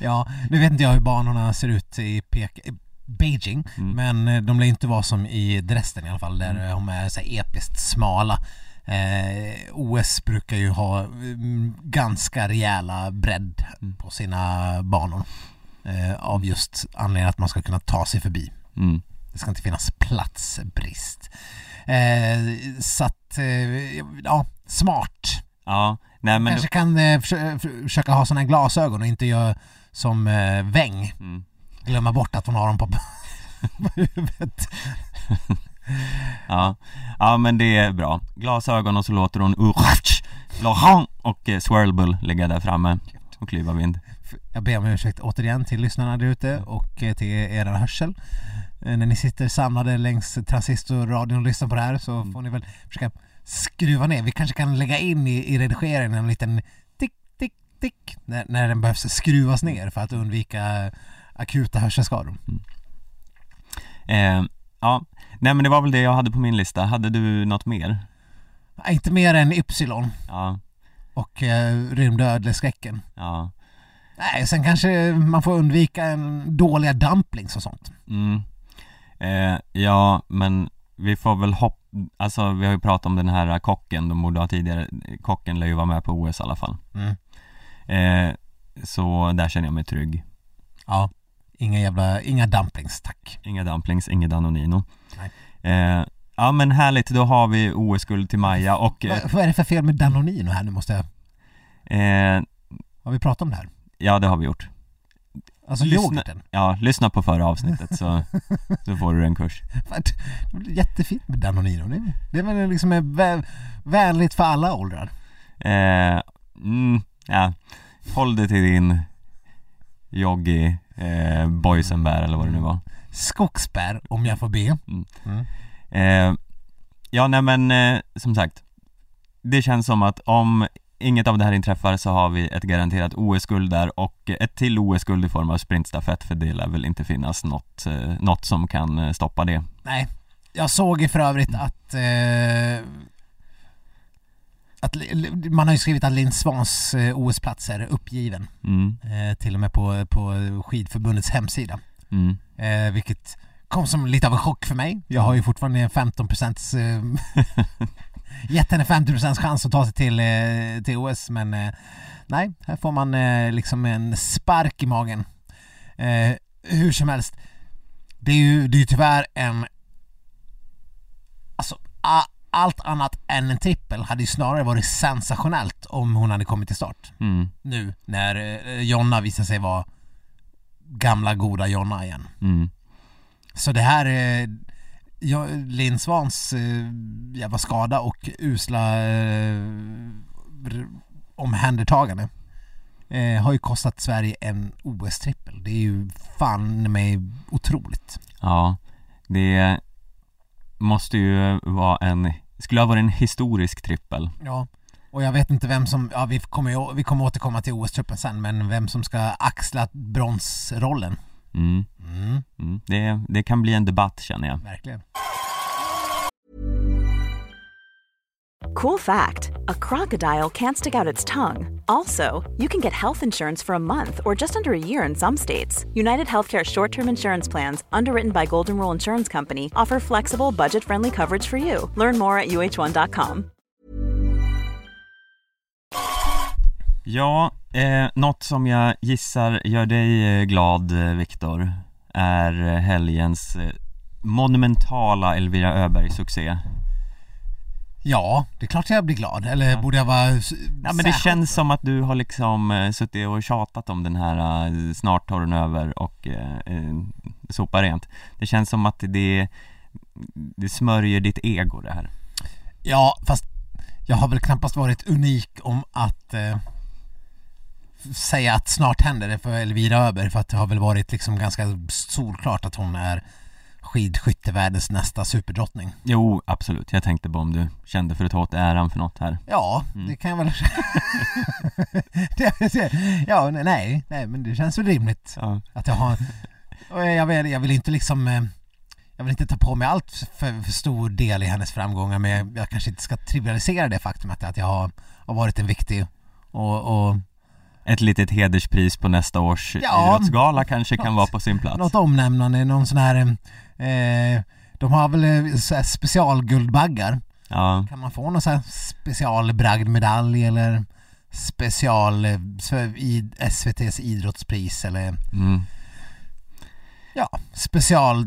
ja, nu vet inte jag hur banorna ser ut i Pek Beijing, Mm. men eh, de lär inte vara som i Dresden i alla fall, där Mm. de är så här episkt smala. Eh, OS brukar ju ha mm, ganska rejäla bredd Mm. på sina banor. Eh, av just anledningen att man ska kunna ta sig förbi. Mm. Det ska inte finnas platsbrist. Eh, så att, eh, ja, smart. Ja, nej men Kanske kan eh, försö- för- försöka ha sådana glasögon och inte göra som eh, Weng, mm. glömma bort att hon har dem på, [LAUGHS] på huvudet. Ja, ja men det är bra. Glasögon och så låter hon Urach, Laurent och eh, Swirlbull ligga där framme och klyva vind. Jag ber om ursäkt återigen till lyssnarna där ute och eh, till er hörsel. Eh, När ni sitter samlade längs transistorradion och lyssnar på det här så får ni väl försöka skruva ner. Vi kanske kan lägga in i, i redigeringen en liten tick, tick, tick när, när den behövs skruvas ner för att undvika akuta hörselskador. Eh, ja, nej men det var väl det jag hade på min lista. Hade du något mer? Nej, Inte mer än Ypsilon Ja, och eh, rymdödleskräcken. ja, Nej, sen kanske man får undvika en dåliga dumplings och sånt. mm. Eh, ja men vi får väl hoppa, alltså vi har ju pratat om den här kocken de borde ha tidigare, kocken lär ju vara med på OS i alla fall. Mm. Eh, så där känner jag mig trygg. Ja, inga jävla, inga dumplings tack. Inga dumplings, inget Danonino. Nej. Eh, ja men härligt, då har vi OS-guld till Maja och eh, Vad, vad är det för fel med Danonino här nu måste jag... eh, Har vi pratat om det här? ja det har vi gjort. Alltså Lyssna- yoghurten. Ja, lyssna på förra avsnittet så, [LAUGHS] så får du en kurs. Jättefint med Danonino. Det, det är väl liksom är vä- vänligt för alla åldrar. Eh, mm, ja, håll dig till din Joggi, eh, boysenbär eller vad det nu var. Skogsbär, om jag får be. Mm. Mm. Eh, ja, nej men eh, som sagt, det känns som att om inget av det här inträffar så har vi ett garanterat OS-guld där och ett till OS-guld i form av sprintstafett för det lär väl inte finnas något, eh, något som kan eh, stoppa det. Nej, jag såg ju för övrigt att eh, att man har ju skrivit att Linn Swans eh, OS-plats är uppgiven. Mm, Eh, till och med på, på skidförbundets hemsida. mm, Eh, vilket kom som lite av en chock för mig. Jag har ju fortfarande en 15 procents eh, [LAUGHS] gett henne 50 procents chans att ta sig till, eh, till OS men eh, nej, här får man eh, liksom en spark i magen. Hur som helst, det är ju, det är ju tyvärr en alltså allt annat än en trippel hade ju snarare varit sensationellt om hon hade kommit till start mm, nu när Jonna visar sig vara gamla goda Jonna igen. mm, Så det här, ja, Linn Svans eh, jävla skada och usla eh, omhändertagande eh, har ju kostat Sverige en OS-trippel. Det är ju fan mig otroligt. Ja, det måste ju vara en, skulle ha varit en historisk trippel. Ja. Och jag vet inte vem som, ja vi kommer, vi kommer återkomma till OS-truppen sen, men vem som ska axla bronsrollen. Mm, Mm, mm. Det, det kan bli en debatt känner jag. verkligen. Cool fact a crocodile can't stick out its tongue. Also, you can get health insurance for a month or just under a year in some states. United Healthcare short term insurance plans, underwritten by Golden Rule Insurance Company, offer flexible, budget friendly coverage for you. Learn more at uh1.com. Ja, eh, något som jag gissar gör dig eh, glad eh, Viktor är helgens eh, monumentala Elvira Öberg-succé. Ja, det är klart jag blir glad. Eller borde jag vara Ja men det särskilt känns som att du har liksom eh, suttit och tjatat om den här eh, snart tar den över och eh, sopa rent. Det känns som att det, det smörjer ditt ego det här. Ja, fast jag har väl knappast varit unik om att eh, säga att snart händer det för Elvira Öberg för att det har väl varit liksom ganska solklart att hon är skidskyttevärldens nästa superdrottning. Jo, absolut. Jag tänkte bara om du kände för att ta åt äran för något här. Ja, det kan jag väl [LAUGHS] Ja, nej, nej, men det känns väl rimligt Ja. att jag har jag vill, jag vill inte liksom eh, jag vill inte ta på mig allt för, för stor del i hennes framgångar men jag, jag kanske inte ska trivialisera det faktumet att jag har, har varit en viktig och, och Ett litet hederspris på nästa års Ja, idrottsgala kanske kan något- vara på sin plats. något omnämnande, någon sån här eh, de har väl eh, så här specialguldbaggar Ja, Kan man få någon sån här specialbragd medalj eller special eh, så- i SVT's idrottspris eller mm. ja, special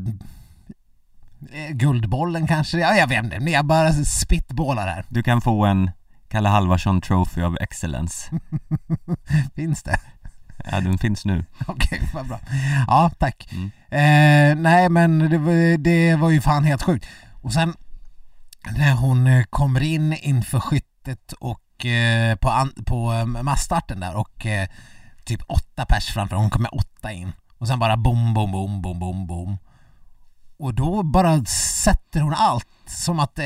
eh, Guldbollen kanske? Ja, jag vet inte, men jag bara spitballar här. Du kan få en Kalle Halvarsson Trophy of Excellence. [LAUGHS] Finns det? Ja, den finns nu. [LAUGHS] Okej, vad bra. Ja, tack. Mm. Eh, nej, men det var, det var ju fan helt sjukt. Och sen när hon eh, kommer in inför skyttet och eh, på, an, på eh, massstarten där och eh, typ åtta pers framför, hon kommer åtta in. Och sen bara bom, bom, bom, bom, bom, bom. Och då bara sätter hon allt som att eh,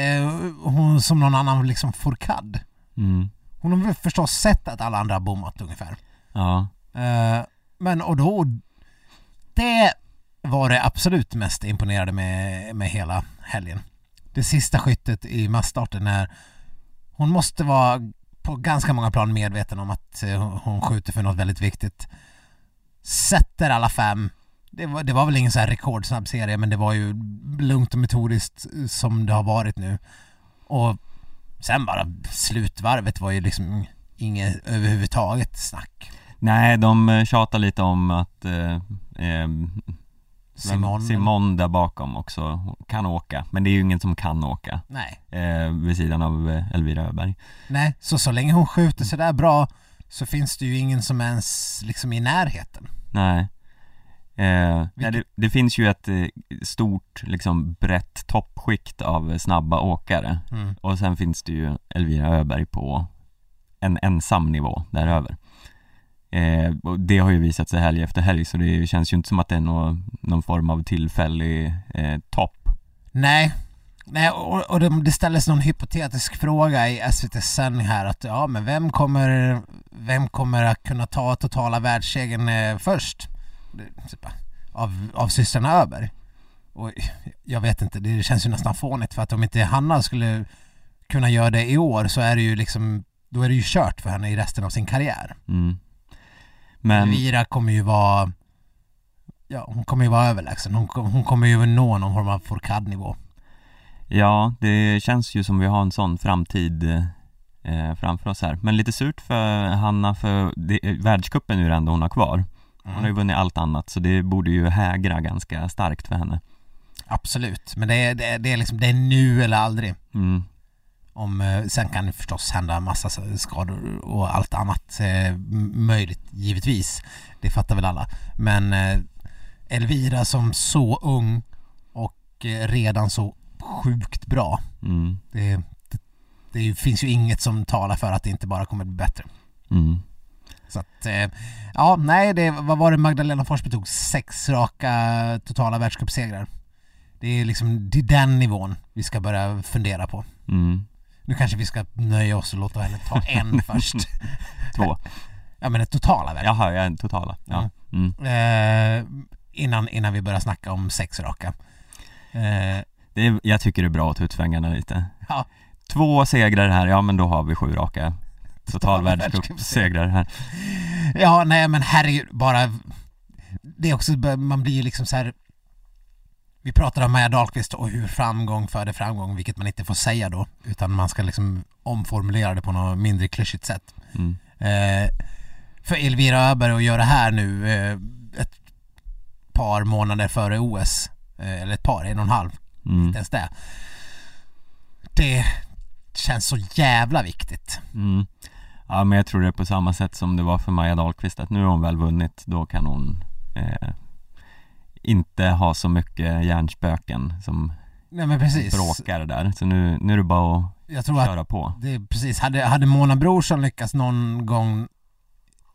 hon som någon annan liksom Fourcade. Mm. Hon har förstås sett att alla andra har bommat ungefär. Ja, Eh, men och då, det var det absolut mest imponerade med, med hela helgen. Det sista skyttet i massstarten när hon måste vara på ganska många plan medveten om att eh, hon skjuter för något väldigt viktigt. Sätter alla fem. Det var, det var väl ingen så här rekordsnabb serie men det var ju lugnt och metodiskt eh, som det har varit nu. Och sen bara slutvarvet var ju liksom inget överhuvudtaget snack. nej de eh, tjatar lite om att eh, eh, Simon. Simon där bakom också kan åka, men det är ju ingen som kan åka Nej. eh, vid sidan av eh, Elvira Öberg. Nej, så så länge hon skjuter sådär bra så finns det ju ingen som ens liksom i närheten. Nej. Eh, nej det, det finns ju ett eh, stort, liksom brett toppskikt av snabba åkare Mm. och sen finns det ju Elvira Öberg på en ensam nivå däröver. Eh, och det har ju visat sig helg efter helg så det känns ju inte som att det är någon, någon form av tillfällig eh, topp. Nej, Nej och, och det, det ställdes någon hypotetisk fråga i SVT sändning här att ja men vem kommer, vem kommer att kunna ta totala världssegern eh, först? Typ, av, av systrarna Öberg. Och jag vet inte, det känns ju nästan fånigt för att om inte Hanna skulle kunna göra det i år så är det ju liksom då är det ju kört för henne i resten av sin karriär. Mm. Men, Elvira kommer ju vara Ja, hon kommer ju vara överlägsen. Hon, hon kommer ju nå någon form av Fourcade-nivå. ja, det känns ju som vi har en sån framtid eh, framför oss här. Men lite surt för Hanna för det, världscupen är ju det enda hon har kvar. Hon har ju vunnit allt annat så det borde ju hägra ganska starkt för henne. Absolut, men det är, det, är, det är liksom, det är nu eller aldrig. Mm. Om, eh, sen kan det förstås hända massa skador och allt annat eh, möjligt, givetvis. Det fattar väl alla. Men eh, Elvira som så ung och eh, redan så sjukt bra. mm, Det, det, det finns ju inget som talar för att det inte bara kommer bli bättre. mm. Så att, eh, ja, nej, det, vad var det Magdalena Forsberg tog? Sex raka totala världscupsegrar. Det är liksom, det är den nivån vi ska börja fundera på. Mm. Nu kanske vi ska nöja oss och låta henne ta [LAUGHS] en först. Två. Ja men det totala väl? Jaha, jag är totala. Ja. Mm. Eh, innan, innan vi börjar snacka om sex raka. Eh, Det är, jag tycker det är bra att ta ut svängarna lite. ja, Två segrar här, ja men då har vi sju raka total Total världscupsegrar här. ja, nej men herregud, bara det är också, man blir ju liksom så här. Vi pratade om Maja Dahlqvist och hur framgång föder framgång, vilket man inte får säga då, utan man ska liksom omformulera det på något mindre klyschigt sätt. Mm. Eh, för Elvira Öberg att göra det här nu eh, ett par månader före OS, eh, eller ett par, en och en halv, Mm. inte ens det. Det känns så jävla viktigt. Mm. Ja men jag tror det är på samma sätt som det var för Maja Dahlqvist att nu har hon väl vunnit, då kan hon eh, inte ha så mycket hjärnspöken som Nej men precis. bråkar där. Så nu, nu är det bara att Jag tror att köra på. det är precis, hade, hade Mona Brorsson lyckats någon gång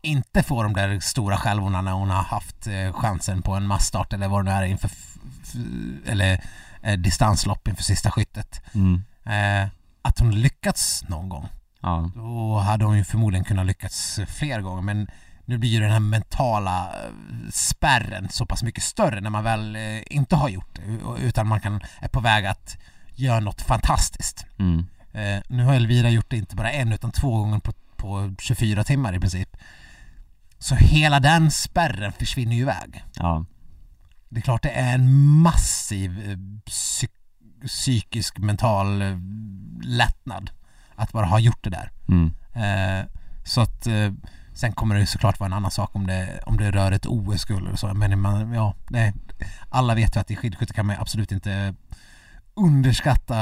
inte få de där stora självorna när hon har haft eh, chansen på en massstart eller vad det nu är inför eller eh, distanslopp inför sista skyttet. Mm. Eh, att hon lyckats någon gång. Ja. Då hade hon ju förmodligen kunnat lyckats fler gånger men nu blir ju den här mentala eh, spärren så pass mycket större när man väl eh, inte har gjort det utan man kan, är på väg att göra något fantastiskt. Mm. Eh, nu har Elvira gjort det inte bara en utan två gånger på, på 24 timmar i princip. Så hela den spärren försvinner ju iväg. Ja. Det är klart det är en massiv eh, psyk- psykisk mental eh, lättnad att bara ha gjort det där. Mm. Eh, så att eh, sen kommer det såklart vara en annan sak om det, om det rör ett OS-guld eller så. Men man, ja, nej, alla vet ju att i skidskytte kan man absolut inte underskatta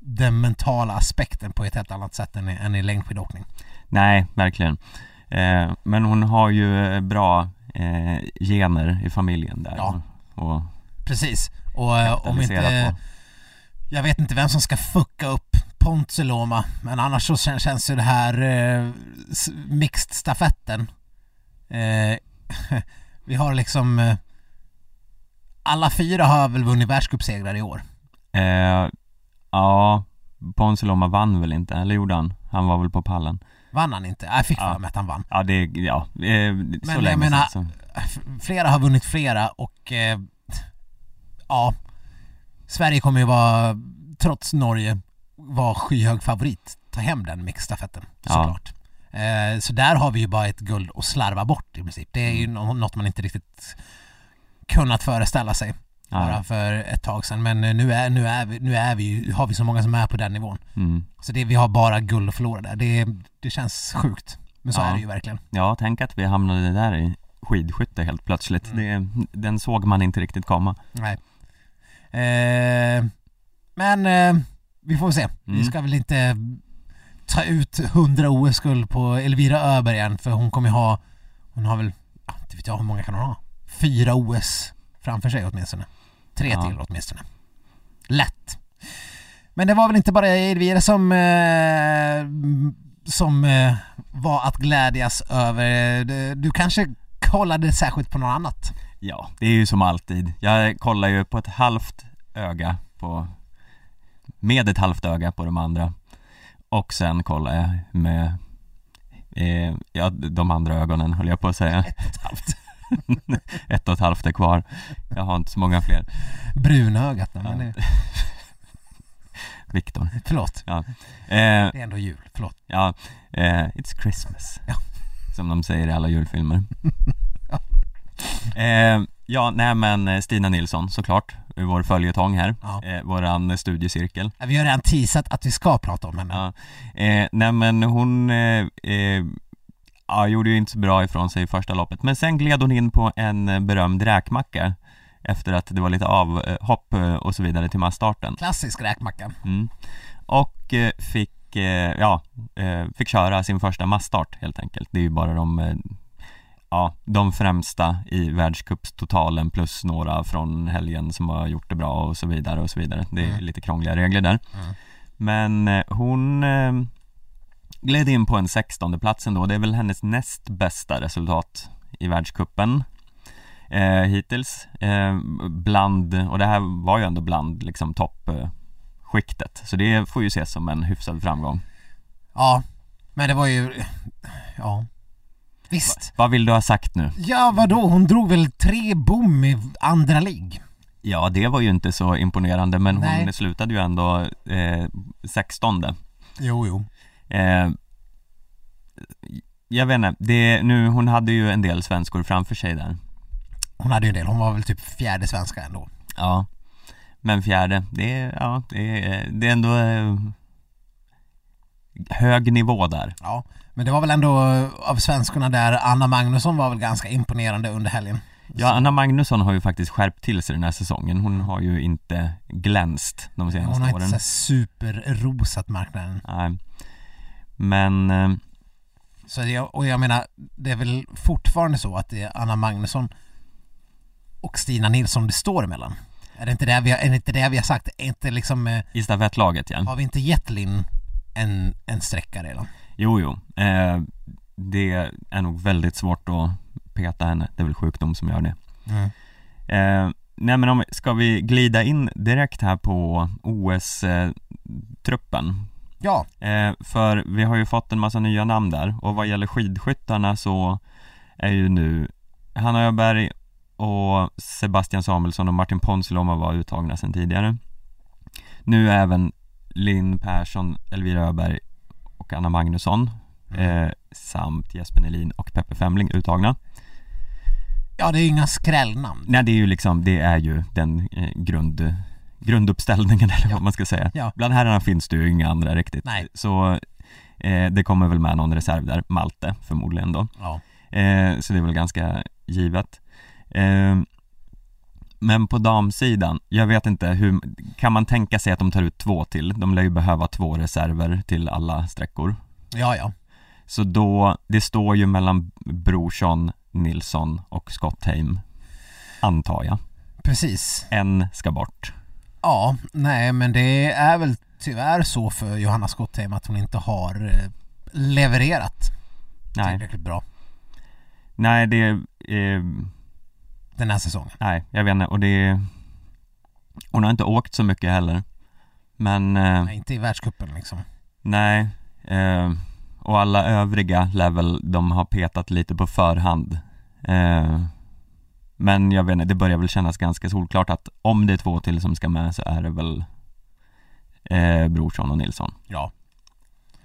den mentala aspekten på ett helt annat sätt än i, än i längdskidåkning. Nej, verkligen. Eh, men hon har ju bra eh, gener i familjen där. Ja. Och, Precis. Och eh, om inte... på. Jag vet inte vem som ska fucka upp Ponsiloma men annars så kän- känns ju det här eh, mixed-stafetten eh, [LAUGHS] Vi har liksom eh, Alla fyra har väl vunnit världscupsegrar i år Eh, ja, Ponsiloma vann väl inte, eller gjorde han? Han var väl på pallen. Vann han inte? Jag fick Ja. för mig att han vann Ja, det, ja, eh, så jag länge menar- sedan så. Flera har vunnit flera och eh, Ja Sverige kommer ju vara Trots Norge Vara skyhög favorit Ta hem den mixstafetten Ja. såklart eh, Så där har vi ju bara ett guld att slarva bort i princip Det är ju nå- något man inte riktigt Kunnat föreställa sig bara Ja, för ett tag sedan men eh, nu är, nu är vi, nu är vi har vi så många som är på den nivån mm. Så det, vi har bara guld att förlora där det, det känns sjukt Men så Ja. är det ju verkligen ja, tänk att vi hamnade där i skidskytte helt plötsligt. Mm. Det, den såg man inte riktigt komma. Nej. Eh, men eh, vi får se. Vi Mm. ska väl inte ta ut 100 OS-guld på Elvira Öberg än för hon kommer ha, hon har väl, ja, inte vet jag hur många kan hon ha? Fyra OS framför sig åtminstone. Tre Ja. till åtminstone. Lätt. Men det var väl inte bara Elvira som, eh, som eh, var att glädjas över. Du- Du kanske kollade särskilt på något annat? Ja, det är ju som alltid. Jag kollar ju på ett halvt öga på med ett halvt öga på de andra och sen kollar jag med eh, ja, de andra ögonen höll jag på att säga. Ett och ett halvt. [LAUGHS] Ett och ett halvt är kvar. Jag har inte så många fler. Brunögat. Men Ja. det, [LAUGHS] Viktor. förlåt, Ja. Eh, det är ändå jul. Förlåt. ja, eh, it's Christmas. Ja. Som de säger i alla julfilmer. [LAUGHS] Ja. eh, ja, nej men eh, Stina Nilsson såklart, vår följetong här. Ja. Eh, våran studiecirkel. Vi har redan teasat att vi ska prata om henne. Ja. Eh, nej men hon eh, eh, ja, gjorde ju inte så bra ifrån sig i första loppet men sen gled hon in på en eh, berömd räkmacka efter att det var lite avhopp eh, och så vidare till massstarten. Klassisk räkmacka. Mm. Och eh, fick, eh, ja, eh, fick köra sin första massstart helt enkelt. Det är ju bara de eh, ja, de främsta i världscupstotalen plus några från helgen som har gjort det bra och så vidare och så vidare. Det är Mm. lite krångliga regler där. Mm. Men eh, hon eh, gled in på en 16 plats ändå. Det är väl hennes näst bästa resultat i världscupen eh, hittills. Eh, bland, och det här var ju ändå bland liksom toppskiktet. Så det får ju ses som en hyfsad framgång. Ja, men det var ju, ja, visst. Vad vill du ha sagt nu? Ja, vadå? Hon drog väl tre bom i andra ligg? Ja, det var ju inte så imponerande men hon Nej. slutade ju ändå eh, 16 Jo, jo. eh, Jag vet inte, det, nu, hon hade ju en del svenskor framför sig där Hon hade ju en del, hon var väl typ fjärde svenska ändå. Ja Men fjärde, det är, ja, det är, det är ändå eh, hög nivå där Ja, men det var väl ändå eh, av svenskorna där, Anna Magnusson var väl ganska imponerande under helgen. Ja, Anna Magnusson har ju faktiskt skärpt till sig den här säsongen Hon har ju inte glänst de senaste Hon har inte åren så här superrosat marknaden. Nej Men eh, Så det, och jag menar, det är väl fortfarande så att det är Anna Magnusson och Stina Nilsson det står emellan? Är det inte det vi har, är det inte det vi har sagt? Är inte liksom, eh, i stafettlaget ja har vi inte gett Linn en, en sträcka redan? Jo, jo. Eh, det är nog väldigt svårt att peta henne. Det är väl sjukdom som gör det. Mm. Eh, nej men om, ska vi glida in direkt här på OS-truppen? Ja, Eh, för vi har ju fått en massa nya namn där och vad gäller skidskyttarna så är ju nu Hanna Öberg och Sebastian Samuelsson och Martin Ponsiluoma var uttagna sedan tidigare. Nu är även Linn Persson, Elvira Öberg och Anna Magnusson eh, samt Jesper Nelin och Peppe Femling uttagna. ja det är ju inga skrällnamn. Nej det är ju liksom, det är ju den eh, grund, grunduppställningen [LAUGHS] eller Ja. vad man ska säga. Ja. Bland herrarna finns det ju inga andra riktigt. Nej. Så eh, det kommer väl med någon reserv där, Malte förmodligen då. Ja. Eh, så det är väl ganska givet. Men på damsidan, jag vet inte hur, kan man tänka sig att de tar ut två till? De lär ju behöva två reserver till alla sträckor. ja, ja. Så då, det står ju mellan Brorsson, Nilsson och Scottheim, antar jag. Precis. En ska bort. Ja, nej men det är väl tyvärr så för Johanna Skottheim att hon inte har eh, levererat Nej, tillräckligt bra nej det, eh, den här säsongen. nej jag vet inte och det Hon har inte åkt så mycket heller Men eh, Nej, inte i världscupen liksom. nej eh, Och alla övriga level de har petat lite på förhand eh, Men jag vet inte, det börjar väl kännas ganska solklart att om det är två till som ska med så är det väl eh, Brorsson och Nilsson Ja.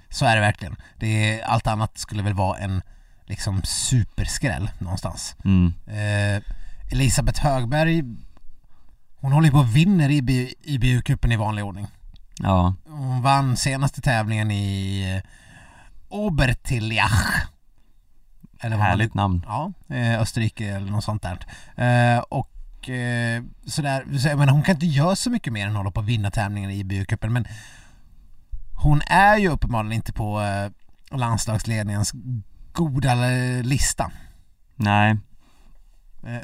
Så är det verkligen. Det är, allt annat skulle väl vara en liksom superskräll någonstans. mm. Eh, Elisabeth Högberg hon håller ju på och vinner IBU-cupen i vanlig ordning. Ja, Hon vann senaste tävlingen i eh, Obertiljach. Eller vad man härligt namn Ja, eh, Österrike eller något sånt där. Eh, och sådär, så jag menar, hon kan inte göra så mycket mer än hålla på att vinna tävlingen i IBU-cupen men hon är ju uppenbarligen inte på landslagsledningens goda lista. Nej,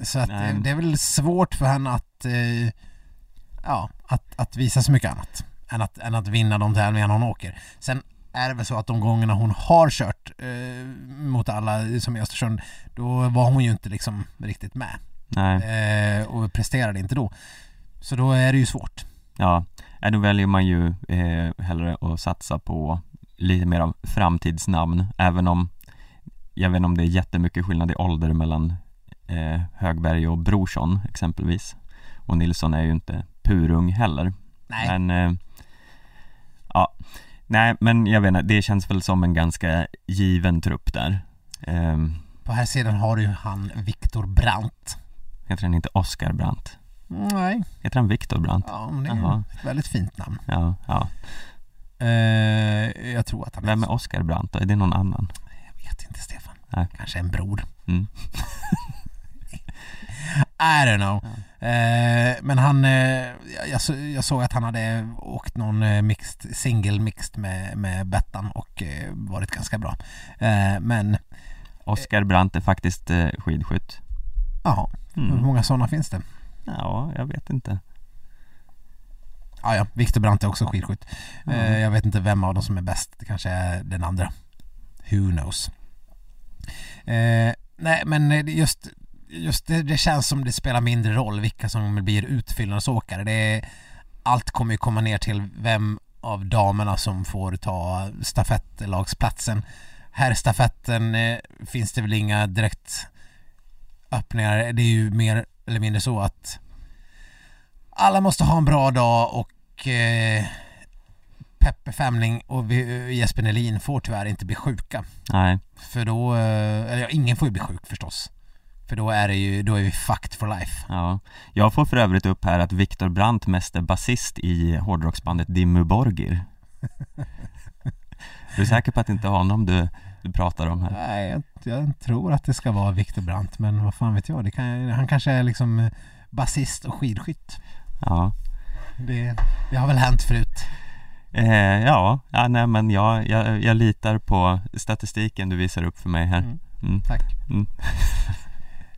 så att, Nej. eh, det är väl svårt för henne att, eh, ja, att, att visa så mycket annat än att, än att vinna de tävlingarna hon åker. Sen är det väl så att de gångerna hon har kört eh, mot alla som i Östersund, då var hon ju inte liksom riktigt med eh, och presterade inte då. Så då är det ju svårt. Ja, då väljer man ju eh, hellre att satsa på lite mer av framtidsnamn även om jag vet inte om det är jättemycket skillnad i ålder mellan eh, Högberg och Brorsson exempelvis och Nilsson är ju inte purung heller Nej, men eh, ja, nej men jag vet inte, det känns väl som en ganska given trupp där eh, på här sidan har du ju han Viktor Brandt. Heter han inte Oskar Brandt? Nej, Heter han Viktor Brandt? ja, men det är Jaha. ett väldigt fint namn. Ja, ja. Eh, jag tror att han Vem är Oskar Brandt då? Är det någon annan? Jag vet inte Stefan. Nej. Kanske en bror. Mm. [LAUGHS] I don't know. Eh, men han, eh, jag, jag, så- jag såg att han hade åkt någon eh, mixed, single mixed med, med Bettan och eh, varit ganska bra. Eh, men Oskar Brandt är faktiskt eh, skidskytt Jaha, hur mm. många sådana finns det? Ja, jag vet inte Ja, ja, Viktor Brandt är också skidskytt. Eh, jag vet inte vem av dem som är bäst, det kanske är den andra. Who knows? Eh, nej, men just, just det, det känns som det spelar mindre roll vilka som blir utfyllnadsåkare. Det är, allt kommer ju komma ner till vem av damerna som får ta stafettlagsplatsen. Här stafetten eh, finns det väl inga direkt öppningar. Det är ju mer eller mindre så att alla måste ha en bra dag och eh, Peppe Femling och vi- Jesper Nelin får tyvärr inte bli sjuka. Nej, För då, eh, eller ja, ingen får ju bli sjuk förstås. För då är det ju, då är vi fucked for life. ja Jag får för övrigt upp här att Viktor Brandt mest är basist i hårdrocksbandet Dimmu Borgir [LAUGHS] Du är säker på att det inte är honom du, du pratar om här? Nej, jag, jag tror att det ska vara Viktor Brandt, men vad fan vet jag? Kan, han kanske är liksom eh, basist och skidskytt. Ja Det, det har väl hänt förut. Eh, ja, ja, nej men jag, jag, jag litar på statistiken du visar upp för mig här. Mm. Mm. Tack. Mm. [LAUGHS]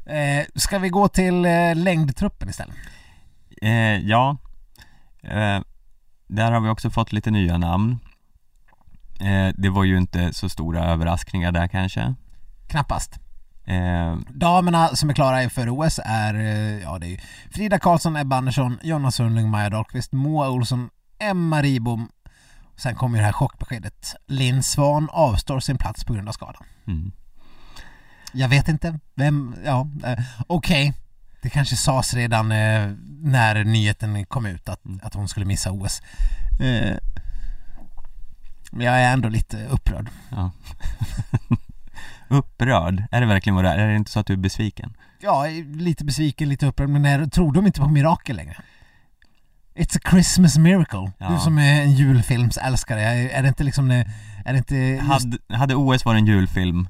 Eh, ska vi gå till eh, längdtruppen istället? Eh, ja, eh, där har vi också fått lite nya namn. Eh, det var ju inte så stora överraskningar där kanske. Knappast. Eh, Damerna som är klara för OS är, eh, ja det är Frida Karlsson, Ebba Andersson, Jonna Sundling, Maja Dahlqvist, Moa Olsson, Emma Ribom. Sen kommer ju det här chockbeskedet. Linn Svan avstår sin plats på grund av skadan. mm. Jag vet inte vem, ja, eh, okej. Det kanske sades redan eh, när nyheten kom ut att, Mm. att hon skulle missa OS. Eh, men jag är ändå lite upprörd. ja. [LAUGHS] Upprörd, är det verkligen vad det är? Är det inte så att du är besviken? Ja, lite besviken, lite upprörd, men när, tror de inte på mirakel längre? It's a Christmas miracle. Ja. Du som är en julfilmsälskare, är det inte liksom det, är det inte just, Hade, hade OS varit en julfilm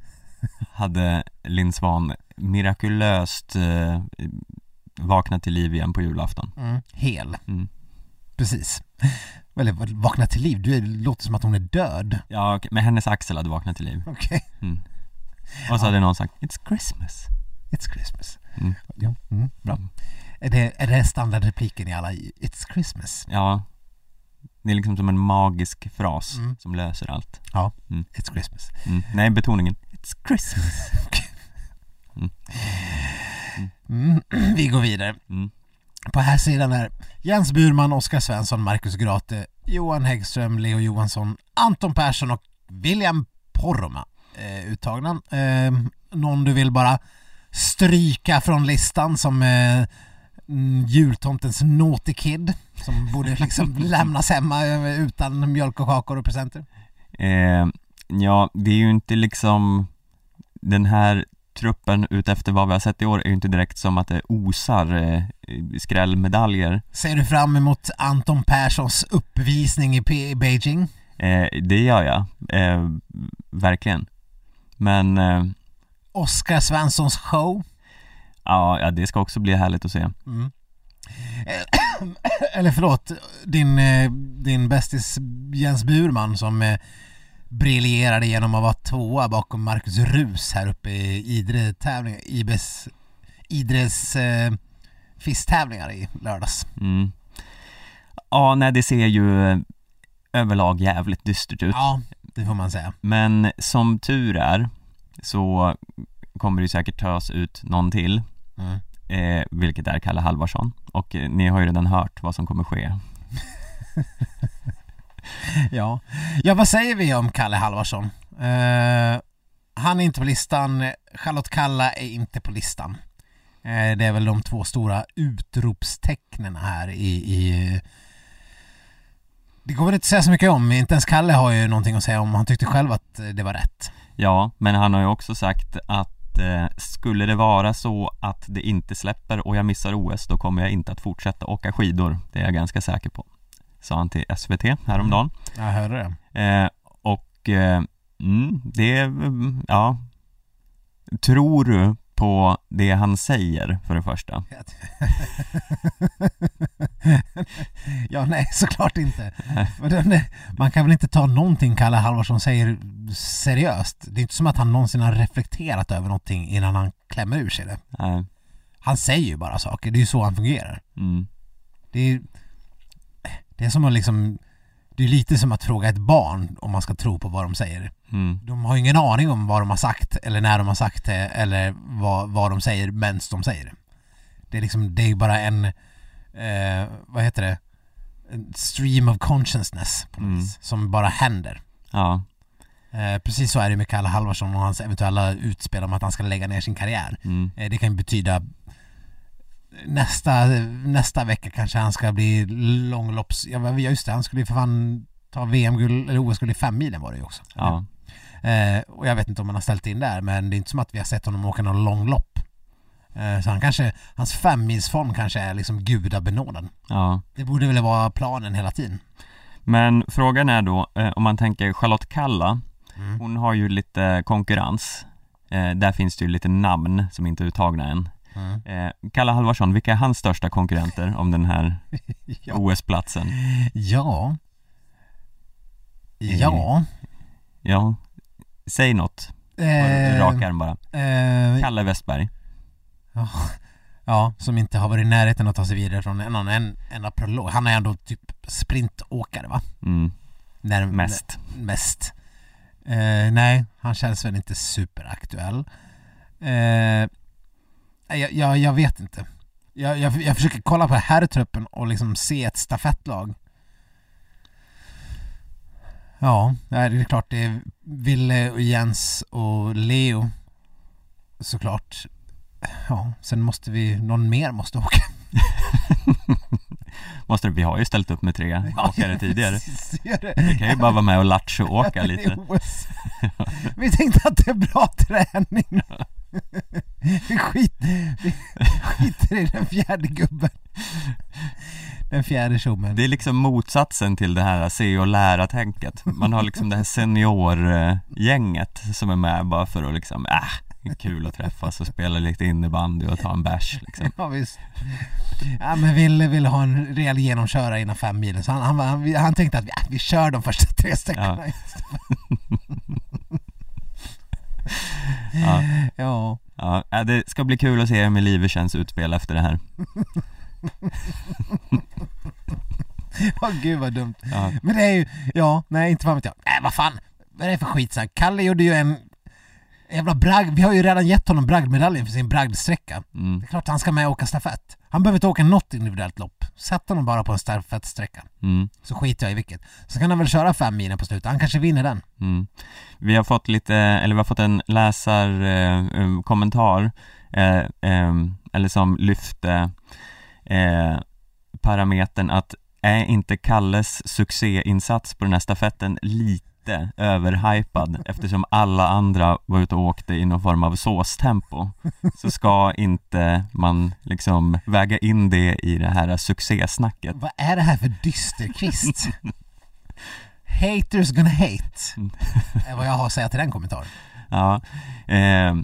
hade Linn Svan mirakulöst eh, vaknat till liv igen på julafton. mm, hel? Mm. Precis. Eller vad- vakna till liv, det låter som att hon är död. Ja, men hennes axel hade vaknat till liv. Okej, Mm. Och så hade någon sagt It's Christmas. it's Christmas. Mm. Ja, mm, bra. Mm. Är det, är det standardrepliken i alla It's Christmas? Ja, det är liksom som en magisk fras Mm. som löser allt. Ja, Mm. It's Christmas. Mm. Nej, betoningen It's Christmas. [LAUGHS] Mm, [CLEARS THROAT] vi går vidare. Mm. På här sidan är Jens Burman, Oskar Svensson, Marcus Grate, Johan Häggström, Leo Johansson, Anton Persson och William Poromaa eh, uttagna. Eh, någon du vill bara stryka från listan som eh, mm, jultomtens naughty kid som borde liksom [LAUGHS] lämnas hemma eh, utan mjölk och kakor och presenter? Eh, ja, det är ju inte liksom den här truppen utefter vad vi har sett i år är ju inte direkt som att det osar eh, skrällmedaljer. Ser du fram emot Anton Perssons uppvisning i P- Beijing? Eh, det gör jag, eh, verkligen. Men eh, Oskar Svenssons show? Ja, ja, det ska också bli härligt att se. Mm. [COUGHS] Eller förlåt, din, eh, din bästis Jens Burman som eh, briljerade genom att vara tvåa bakom Marcus Rus här uppe i Idre tävling, Ibes, Idres eh, fisttävlingar i lördags. Mm. Ja, nej det ser ju eh, överlag jävligt dystert ut. Ja, det får man säga. Men som tur är så kommer det säkert tas ut någon till. Eh, vilket är Kalle Halvarsson. Och eh, ni har ju redan hört vad som kommer ske. [LAUGHS] Ja. ja, vad säger vi om Kalle Halvarsson? Eh, han är inte på listan, Charlotte Kalla är inte på listan. Eh, det är väl de två stora utropstecknen här i, i det går väl inte att säga så mycket om, inte ens Kalle har ju någonting att säga om, han tyckte själv att eh, det var rätt. Ja, men han har ju också sagt att eh, skulle det vara så att det inte släpper och jag missar OS då kommer jag inte att fortsätta åka skidor. Det är jag ganska säker på. Sa han till SVT häromdagen. Jag hörde det. Eh, och eh, mm, det, mm, ja Tror du på det han säger för det första. [LAUGHS] ja, nej, såklart inte. Man kan väl inte ta någonting Kalle Halvarsson säger seriöst. Det är inte som att han någonsin har reflekterat över någonting innan han klämmer ur sig det. Nej. Han säger ju bara saker, det är ju så han fungerar. Mm. Det är, det är som att liksom det är lite som att fråga ett barn om man ska tro på vad de säger. Mm. De har ingen aning om vad de har sagt eller när de har sagt det eller vad, vad de säger medan de säger det. Det är liksom, det är bara en, eh, vad heter det, en stream of consciousness på något Mm. vis, som bara händer. Ja. Eh, precis så är det med Kalle Halvarsson och hans eventuella utspel om att han ska lägga ner sin karriär. Mm. Eh, det kan betyda nästa, nästa vecka kanske han ska bli långlopps... Ja just det, han skulle ju för fan ta VM-guld, eller OS-guld i femmilen var det ju också. Ja. Eh, och jag vet inte om han har ställt in där men det är inte som att vi har sett honom åka någon långlopp. Eh, så han kanske, hans femmilsform kanske är liksom gudabenådad. Ja. Det borde väl vara planen hela tiden. Men frågan är då, eh, om man tänker Charlotte Kalla, Mm. hon har ju lite konkurrens. Eh, där finns det ju lite namn som inte är uttagna än. Mm. Eh, Kalle Halvarsson, vilka är hans största konkurrenter om den här [LAUGHS] Ja. OS-platsen? ja. Ja. Ja, säg något. Eh, Rak arm bara. eh, Kalle Westberg. Ja, ja, som inte har varit i närheten att ta sig vidare från en, en enda prolog. Han är ändå typ sprintåkare va? Mm, När, mest. n- mest. Eh, nej, han känns väl inte superaktuell. Eh, jag, jag, jag vet inte. Jag, jag, jag försöker kolla på herrtruppen och liksom se ett stafettlag. Ja, det är klart det är Ville och Jens och Leo såklart. Ja, sen måste vi, någon mer måste åka. [LAUGHS] Måste vi har ju ställt upp med tre [LAUGHS] åkare [LAUGHS] tidigare. Vi kan ju bara vara med och lattjo-åka lite. I OS. Vi tänkte att det är bra träning. Vi, skit, vi skiter i den fjärde gubben. Den fjärde tjommen. Det är liksom motsatsen till det här se och lära-tänket. Man har liksom det här seniorgänget som är med bara för att liksom, äh, det är kul att träffas och spela lite innebandy och ta en bärs liksom. [LAUGHS] Ja visst. Ja men Ville ville ha en rejäl genomköra innan fem milen så han, han, han, han tänkte att ja, vi kör de första tre sträckorna. [LAUGHS] Ja. Ja. Ja, äh, det ska bli kul att se med Livechens utspel efter det här. [LAUGHS] [LAUGHS] Åh gud vad dumt. Ja, Men det är ju, ja, nej inte fan vet jag. Nej vad fan, vad är det för skit så här? Kalle gjorde ju en jävla bragd, vi har ju redan gett honom bragdmedaljen för sin bragdsträcka. mm, Det är klart han ska med och åka stafett. Han behöver inte åka något individuellt lopp. Sätt honom bara på en stafettsträcka. mm, Så skiter jag i vilket. Så kan han väl köra fem milen på slutet. Han kanske vinner den. mm. Vi har fått lite, eller vi har fått en läsarkommentar eh, um, kommentar, eh, eller som lyfte eh, parametern att är inte Kalles succéinsats på den här stafetten lite överhypad [LAUGHS] eftersom alla andra var ute och åkte i någon form av såstempo så ska inte man liksom väga in det i det här succésnacket Vad är det här för dysterkvist? Haters gonna hate. [LAUGHS] Är vad jag har att säga till den kommentaren. Ja, eh,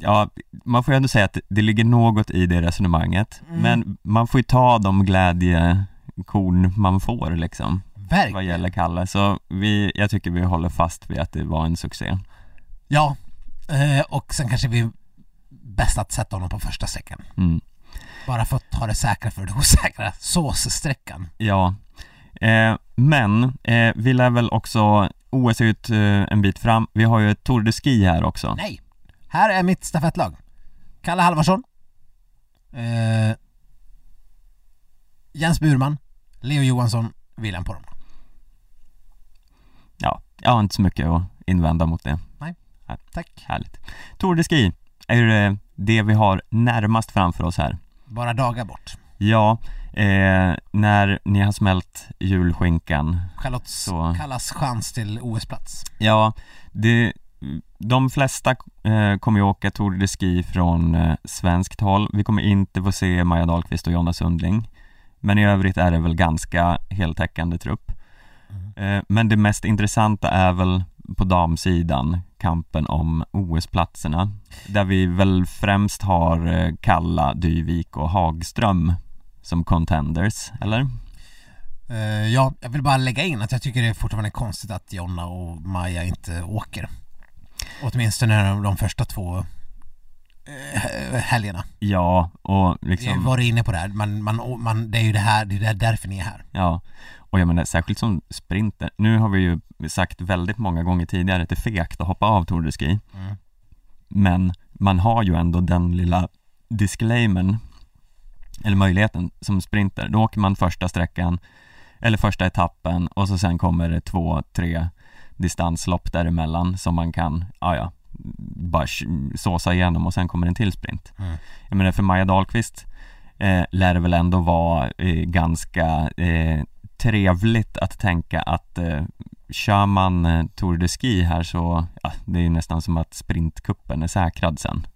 ja, man får ju ändå säga att det ligger något i det resonemanget Mm. Men man får ju ta de glädjekorn man får liksom Vad Verkligen. gäller Kalle, så vi, jag tycker vi håller fast vid att det var en succé Ja, eh, och sen kanske vi bäst att sätta honom på första sträckan. mm. Bara för att ta det säkra för det osäkra. [LAUGHS] Såssträckan. Ja, eh, men eh, vi lär väl också, OS ett, eh, en bit fram, vi har ju ett Tour de Ski här också Nej! Här är mitt stafettlag. Kalle Halvarsson. Eh, Jens Burman. Leo Johansson. William Poromaa. Ja, jag har inte så mycket att invända mot det Tack. Härligt Tour de Ski är ju det, vi har närmast framför oss här Bara dagar bort. Ja, eh, när ni har smält julskinkan Charlotte Så. kallas chans till OS-plats. Ja, det, de flesta eh, kommer ju åka Tour de Ski från eh, svenskt håll Vi kommer inte få se Maja Dahlqvist och Jonna Sundling Men i övrigt är det väl ganska heltäckande trupp Mm. eh, Men det mest intressanta är väl på damsidan kampen om OS-platserna Där vi väl främst har eh, Kalla, Dyvik och Hagström som contenders, eller? Eh, ja, jag vill bara lägga in att jag tycker det är fortfarande konstigt att Jonna och Maja inte åker. Åtminstone de, första två eh, helgerna. Ja, och liksom varit inne på det här, man, man, man, det är ju det här, det är därför ni är här. Ja, och jag menar särskilt som sprinter Nu har vi ju sagt väldigt många gånger tidigare att det är fegt att hoppa av Tour de Ski Mm. Men man har ju ändå den lilla disclaimern Eller möjligheten som sprinter, då åker man första sträckan Eller första etappen och så sen kommer det två, tre distanslopp däremellan som man kan, ja ja bara såsa igenom och sen kommer en till sprint Mm. Jag menar för Maja Dahlqvist eh, lär det väl ändå vara eh, ganska eh, trevligt att tänka att eh, kör man eh, Tour de Ski här så, ja, det är ju nästan som att sprintkuppen är säkrad sen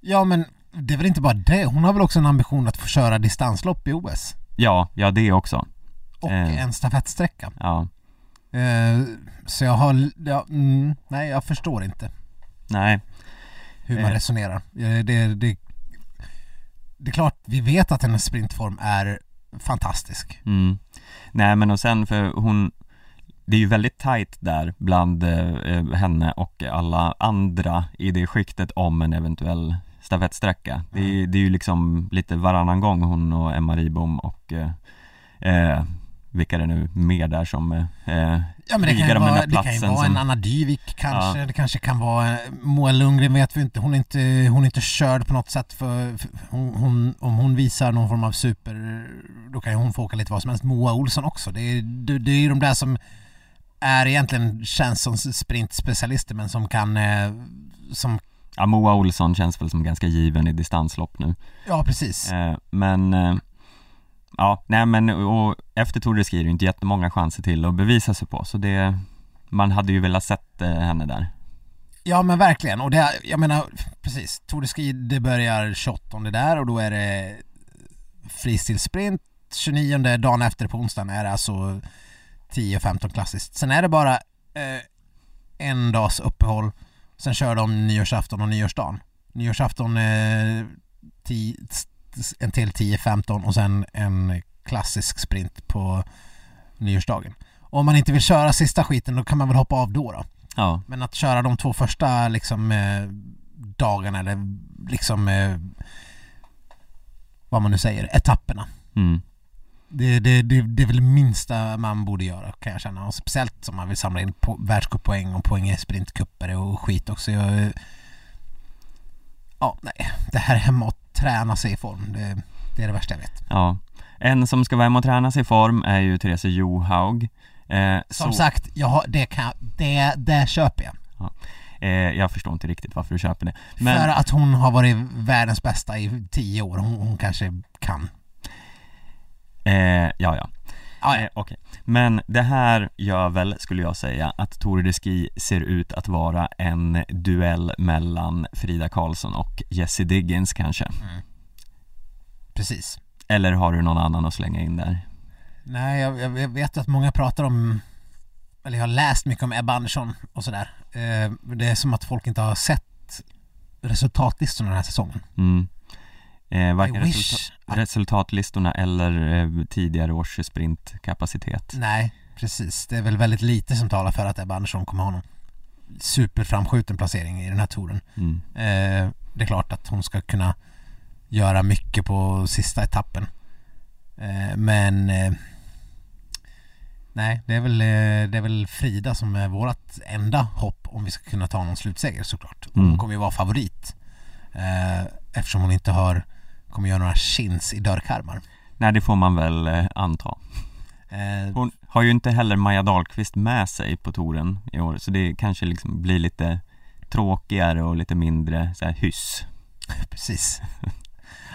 Ja men det är väl inte bara det, hon har väl också en ambition att få köra distanslopp i OS? Ja, ja det också, Och Eh. en stafettsträcka. ja, så jag har, ja, mm, nej jag förstår inte nej, hur man Eh. resonerar. Eh, det, det, det är klart, vi vet att hennes sprintform är fantastisk. mm. Nej men och sen för hon det är ju väldigt tajt där bland eh, henne och alla andra i det skiktet om en eventuell stafettsträcka. Det, är, det är ju liksom lite varannan gång hon och Emma Ribom och eh, eh, vilka det nu mer där som eh, Ja men det kan den vara, det kan ju vara en som, Anna Dyvik kanske, det kanske kan vara eh, Moa Lundgren vet vi inte, hon är inte, hon är inte körd på något sätt för, för hon, hon, om hon visar någon form av super, då kan ju hon få åka lite vad som helst. Moa Olsson också, det är, det, det är ju de där som är egentligen känns som sprintspecialister men som kan, eh, som, ja, Moa Olsson känns väl som ganska given i distanslopp nu ja precis. eh, Men eh, Ja, nej men och efter Tour de Ski är det ju inte jättemånga chanser till att bevisa sig på så det Man hade ju velat sett eh, henne där Ja men verkligen och det, jag menar precis, Tour de Ski det börjar 28 där och då är det freestyle-sprint 29 dagen efter på onsdagen är det alltså 10-15 klassiskt. Sen är det bara eh, en dags uppehåll, sen kör de nyårsafton och nyårsdagen. Nyårsafton eh, en till 10-15 och sen en klassisk sprint på nyårsdagen. Om man inte vill köra sista skiten då kan man väl hoppa av då då. Ja, Men att köra de två första liksom eh, dagarna eller liksom eh, vad man nu säger, etapperna. mm, Det, det, det, det är väl det minsta man borde göra kan jag känna. Och speciellt som man vill samla in på världscuppoäng och poäng i sprintcuper och skit också. Jag, ja, nej. Det här och träna sig i form, det, det är det värsta jag vet. ja En som ska vara hemma och träna sig i form är ju Therese Johaug eh, Som så, sagt, jag har, det, kan, det, det köper jag. eh, Jag förstår inte riktigt varför du köper det Men För att hon har varit världens bästa i tio år. Hon, hon kanske kan. eh, ja, ja Ja, Eh, Okej, men det här gör väl, skulle jag säga, att Tour de Ski ser ut att vara en duell mellan Frida Karlsson och Jessie Diggins kanske precis. Eller har du någon annan att slänga in där? Nej, jag, jag jag vet att många pratar om, eller jag har läst mycket om Ebba Andersson och sådär. Eh, det är som att folk inte har sett resultatlistorna den här säsongen. Mm. Eh, varken I resulta- wish att- resultatlistorna eller eh, tidigare års sprintkapacitet Nej, precis. Det är väl väldigt lite som talar för att Ebba Andersson kommer ha någon superframskjuten placering i den här touren. mm. Eh, det är klart att hon ska kunna göra mycket på sista etappen. Eh, men eh, nej, det är, väl, eh, det är väl Frida som är vårt enda hopp om vi ska kunna ta någon slutseger såklart. Och Hon Mm. kommer ju vara favorit eftersom hon inte har kommer göra några chins i dörrkarmar. Nej, det får man väl eh, anta Eh, Hon har ju inte heller Maja Dahlqvist med sig på touren i år så det kanske liksom blir lite tråkigare och lite mindre så här, hyss [LAUGHS] Precis.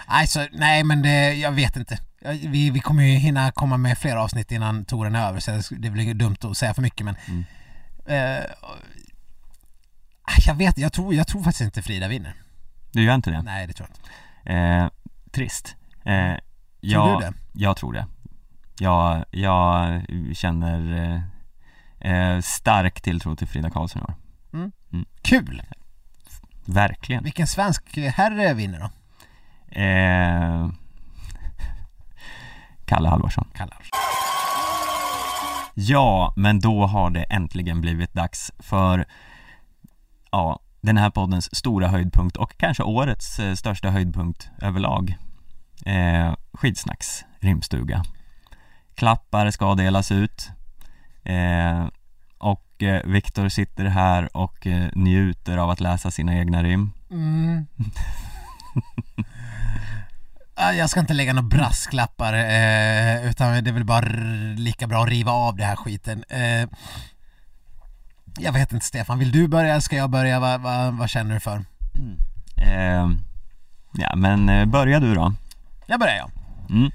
Nej, så, nej men det, jag vet inte. Vi, vi kommer ju hinna komma med fler avsnitt innan touren är över så det- det blir dumt att säga för mycket men Mm. eh, Jag vet, jag tror, jag tror faktiskt inte Frida vinner. Du gör inte det? Nej det tror jag inte. Eh, trist. Eh, Tror jag, du det? Jag tror det. Jag, jag känner eh, eh, stark tilltro till Frida Karlsson i år. Kul! Verkligen. Vilken svensk herre vinner då? Eh, [LAUGHS] Kalle Halvarsson. Kallar. Ja, men då har det äntligen blivit dags för ja, den här poddens stora höjdpunkt och kanske årets eh, största höjdpunkt överlag. Eh, skidsnacks rimstuga. Klappar ska delas ut eh, och eh, Viktor sitter här och eh, njuter av att läsa sina egna rim. Mm. Jag ska inte lägga några brasklappar eh, utan det är väl bara lika bra att riva av det här skiten. Eh, jag vet inte Stefan, vill du börja eller ska jag börja? Va, va, vad känner du för? Eh, ja, men eh, börja du då. Jag börjar jag. Mm.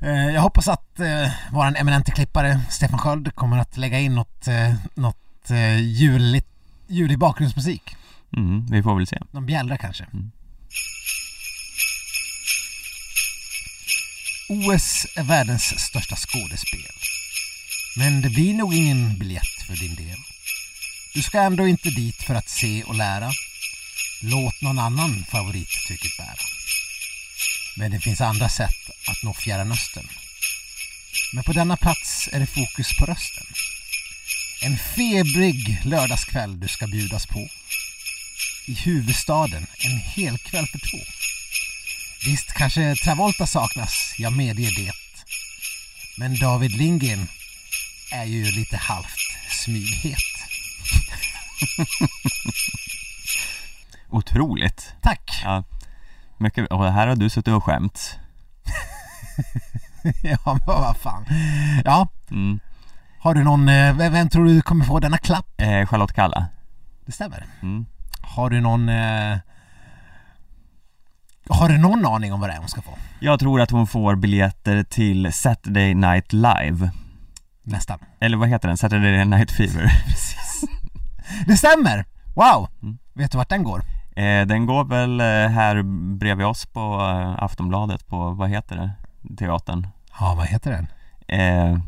Eh, jag hoppas att eh, våran eminente klippare Stefan Sköld kommer att lägga in något, eh, något eh, juligt, julig bakgrundsmusik. Mm, vi får väl se. Någon bjällra kanske. OS är världens största skådespel. Men det blir nog ingen biljett för din del. Du ska ändå inte dit för att se och lära. Låt någon annan favorittrycket bära. Men det finns andra sätt att nå Fjärran Östern. Men på denna plats är det fokus på rösten. En febrig lördagskväll du ska bjudas på i huvudstaden en hel kväll för två. Visst kanske Travolta saknas, jag medger det. Men David Lindgren är ju lite halvt smyghet. [LAUGHS] Otroligt. Tack! Ja, mycket, och här har du suttit och skämt. [LAUGHS] ja, men vad fan. Ja, Mm. har du någon, eh, vem, vem tror du kommer få denna klapp? Eh, Charlotte Kalla. Det stämmer. Mm. Har du någon... Eh, har du någon aning om vad det är hon ska få? Jag tror att hon får biljetter till Saturday Night Live. Nästan. Eller vad heter den? Saturday Night Fever. [LAUGHS] Det stämmer! Wow! Mm. Vet du vart den går? Eh, den går väl eh, här bredvid oss på eh, Aftonbladet på, vad heter det? Teatern. Ja, vad heter den? Eh,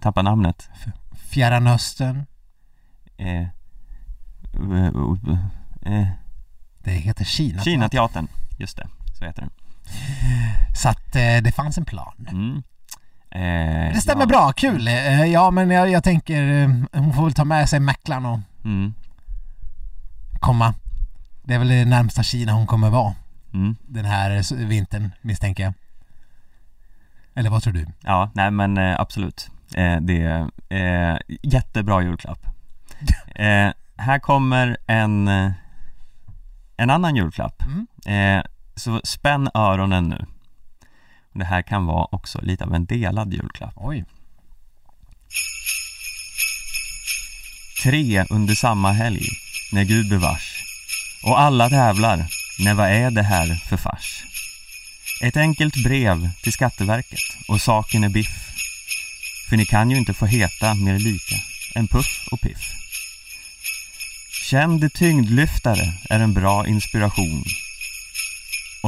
tappa namnet. Fjärran Östern. Eh, eh, Det heter Kina. Kinateatern, just det, så heter den. Så att det fanns en plan. Mm. Eh, Det stämmer ja. bra, kul! Eh, ja men jag, jag tänker, eh, hon får väl ta med sig Mäklaren och Mm. komma. Det är väl det närmsta Kina hon kommer vara Mm. den här vintern misstänker jag. Eller vad tror du? Ja, nej men eh, absolut. Eh, det är eh, jättebra julklapp. [LAUGHS] Här kommer en, en annan julklapp. Mm. Så spänn öronen nu. Det här kan vara också lite av en delad julklapp. Oj. Tre under samma helg, när Gud bevars. Och alla tävlar, när vad är det här för fars? Ett enkelt brev till Skatteverket och saken är biff. För ni kan ju inte få heta mer lika än Puff och Piff. Känd tyngdlyftare är en bra inspiration.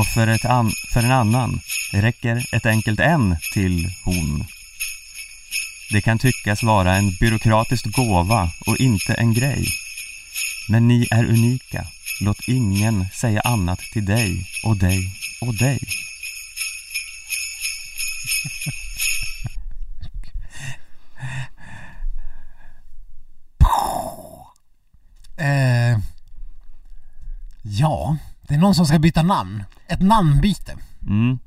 Och för, ett an- för en annan räcker ett enkelt en till hon. Det kan tyckas vara en byråkratisk gåva och inte en grej. Men ni är unika. Låt ingen säga annat till dig och dig och dig. Eh, ja, det är någon som ska byta namn. Ett namnbyte Mm.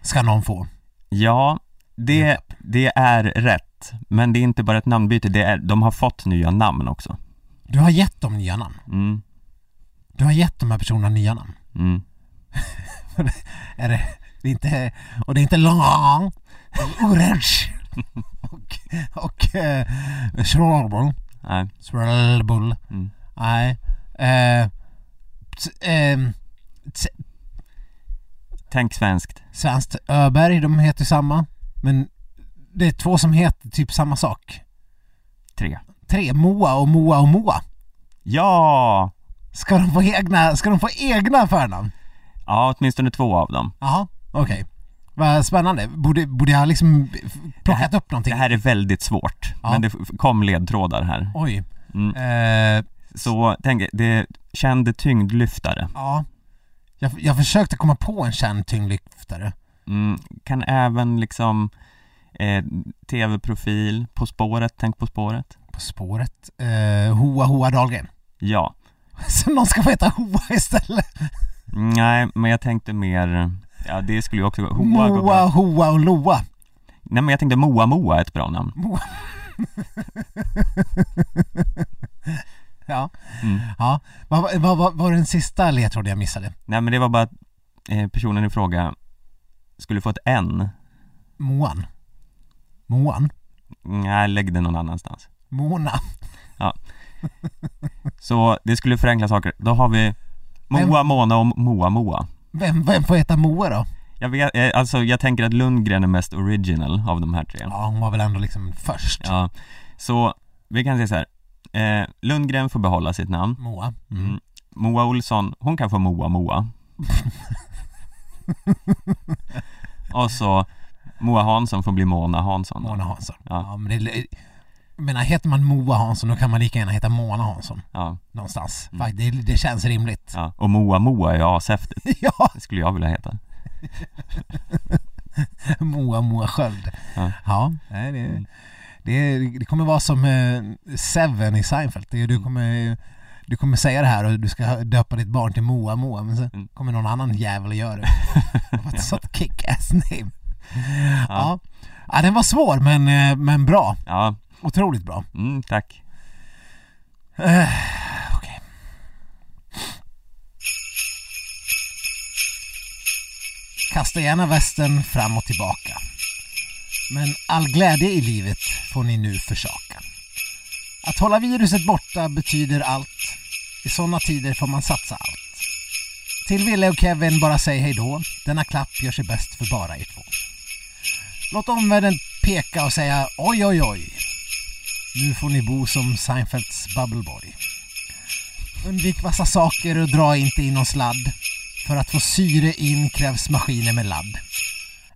ska någon få. Ja, det, det är rätt. Men det är inte bara ett namnbyte, det är, de har fått nya namn också. Du har gett dem nya namn. Mm. Du har gett de här personerna nya namn. Mm. [LAUGHS] Är det, det är inte, och det är inte lång, orange [LAUGHS] och, och eh, swirlbull. Nej. Swirlbull. Mm. Nej. Eh, t- Tänk svenskt. Svenskt Öberg, de heter samma. Men det är två som heter typ samma sak. Tre. Tre, Moa och Moa och Moa. Ja! Ska de få egna, ska de få egna förnamn? Ja, åtminstone två av dem. Jaha, okej. Vad spännande. Borde, borde jag liksom plockat Det upp någonting? Det här är väldigt svårt, Ja. men det kom ledtrådar här. Oj. Mm. Eh, Så tänk, det känd tyngdlyftare. ja. Jag, jag försökte komma på en känd tyngdlyftare. Mm. Kan även liksom eh, tv-profil, På spåret, tänk På spåret. På spåret. Eh, Hoa Hoa Dahlgren. Ja. [LAUGHS] Så någon ska få heta Hoa istället. Nej, men jag tänkte mer, ja det skulle ju också gå, Hoa Moa, bra. Hoa och Loa. Nej men jag tänkte Moa Moa är ett bra namn. Moa. [LAUGHS] [LAUGHS] ja. Mm. ja. Vad vad- vad- var den sista ledtråden jag missade? Nej men det var bara att eh, personen i fråga skulle få ett N. Moan. Moan. Nej, lägg det någon annanstans. Mona. [LAUGHS] Så det skulle förenkla saker. Då har vi Moa Mona och Moa Moa. Vem, vem får heta Moa då? Jag vet, eh, alltså jag tänker att Lundgren är mest original av de här tre. Ja, hon var väl ändå liksom först. Ja, så vi kan säga så här. Eh, Lundgren får behålla sitt namn. Moa. Mm. Mm. Moa Olsson, hon kan få Moa Moa. [LAUGHS] och så Moa Hansson får bli Mona Hansson. då. Mona Hansson. Ja. Ja. men det, menar, heter man Moa Hansson då kan man lika gärna heta Mona Hansson Ja, någonstans. Mm. Det, det känns rimligt. ja. Och Moa Moa är ashäftigt. [LAUGHS] Ja, Det skulle jag vilja heta. [LAUGHS] Moa Moa Sköld. Ja. Ja, nej, det, Det, det kommer vara som eh, Seven i Seinfeld. Det, du, kommer, du kommer säga det här och du ska döpa ditt barn till Moa Moa men så Mm. kommer någon annan jävel att göra det. [LAUGHS] Vad ett sånt kick-ass name. Ja. ja, den var svår men, eh, men bra. Ja, Otroligt bra. mm, tack. Okej. Kasta gärna västen fram och tillbaka. Men all glädje i livet får ni nu försaka. Att hålla viruset borta betyder allt. I sådana tider får man satsa allt. Till Ville och Kevin bara säg hej då. Denna klapp gör sig bäst för bara er två. Låt omvärlden peka och säga oj oj oj. Nu får ni bo som Seinfelds Bubbleboy. Undvik vassa saker och dra inte in någon sladd. För att få syre in krävs maskiner med ladd.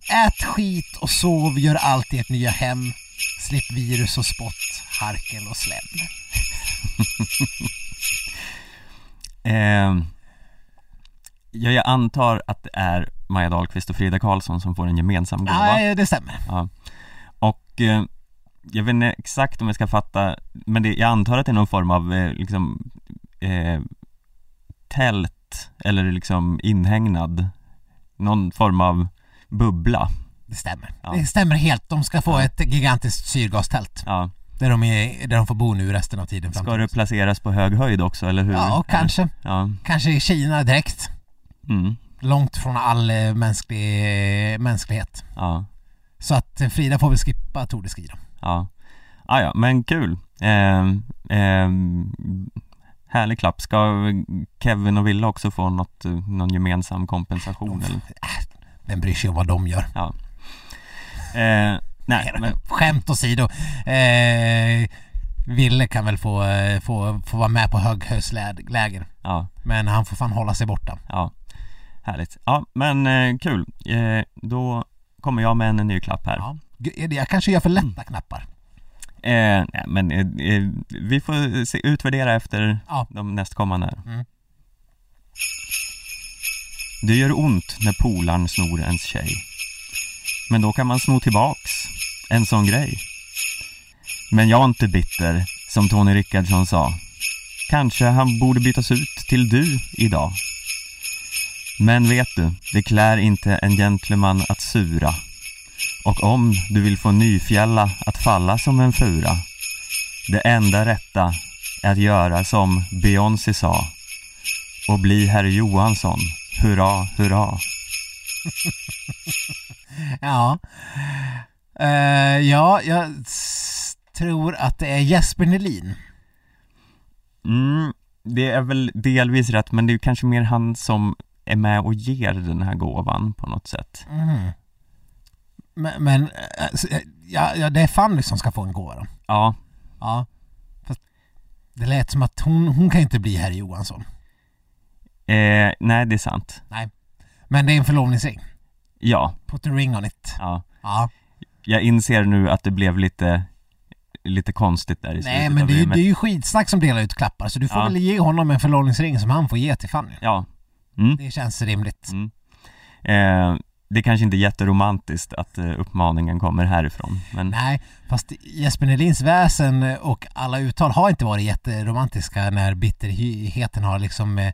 Ät skit och sov, gör allt i ert nya hem. Slipp virus och spott, harkel och slem. [LAUGHS] Eh, ja, jag antar att det är Maja Dahlqvist och Frida Karlsson som får en gemensam gåva. Nej, det stämmer. Ja. Och eh, jag vet inte exakt om jag ska fatta, men det, jag antar att det är någon form av eh, liksom eh, tält eller liksom inhägnad, någon form av bubbla. Det stämmer. Ja. Det stämmer helt. De ska få Ja. ett gigantiskt syrgastält. Ja. Där de, är, där de får bo nu resten av tiden. Ska det placeras på hög höjd också, eller hur? Ja, kanske. Ja. Kanske i Kina direkt. Mm. Långt från all eh, mänsklig, mänsklighet. Ja. Så att eh, Frida får väl skippa Tour de Ski då. Ja. Ah, ja, men kul. Eh, eh, härlig klapp. Ska Kevin och Wille också få något, eh, någon gemensam kompensation eller? Vem bryr sig om vad de gör? Ja. Eh, nej, men Skämt åsido. Eh, Ville kan väl få, eh, få, få vara med på höghöjdsläger. ja, Men han får fan hålla sig borta. ja. Härligt. Ja, men eh, kul. Eh, då kommer jag med en ny klapp här. Ja. Jag kanske gör för lätta knappar. Eh, nej, men eh, eh, vi får se, utvärdera efter Ja. de nästkommande. Mm. Det gör ont när polarn snor ens tjej. Men då kan man sno tillbaks en sån grej. Men jag är inte bitter, som Tony Rickardsson sa. Kanske han borde bytas ut till du idag. Men vet du, det klär inte en gentleman att sura. Och om du vill få nyfjälla att falla som en fura. Det enda rätta är att göra som Beyoncé sa. Och bli herr Johansson. Hurra, hurra. [LAUGHS] Ja. Eh, ja, jag tror att det är Jesper Nelin. Mm, det är väl delvis rätt, men det är kanske mer han som är med och ger den här gåvan på något sätt. Mhm. Men, men eh, ja, ja, det är Fanny som ska få en gåva då. Ja, Ja. Fast det lät som att hon, hon kan inte bli herr Johansson. Eh, nej det är sant. Men det är en förlovningsring. Ja, Put a ring on it. ja. Ja. Jag inser nu att det blev lite, lite konstigt där i slutet Nej men det är, ju, det är ju skitsnack som delar ut klappar så du får Ja. väl ge honom en förlovningsring som han får ge till Fanny. Ja. Mm. Det känns rimligt. Mm. Eh, det är kanske inte är jätteromantiskt att eh, uppmaningen kommer härifrån, men Nej, fast Jesper Nelins väsen och alla uttal har inte varit jätteromantiska när bitterheten har liksom eh,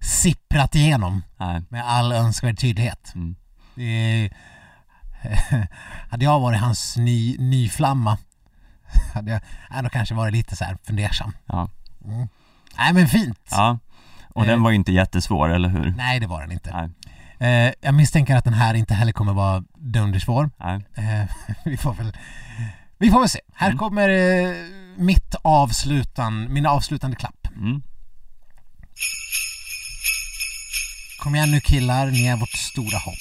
sipprat igenom nej. med all önskvärd tydlighet. Mm. Det [LAUGHS] hade jag varit hans ny, nyflamma [LAUGHS] hade jag ändå kanske varit lite så här fundersam. Ja. Mm. Nej men fint! ja. Och den Eh. var ju inte jättesvår, eller hur? Nej det var den inte. Nej. Eh, jag misstänker att den här inte heller kommer vara dundersvår. Eh, [LAUGHS] vi får väl Vi får väl se. Här Mm. kommer eh, mitt avslutan, min avslutande klapp. Mm. Kom igen nu killar, ni är vårt stora hopp.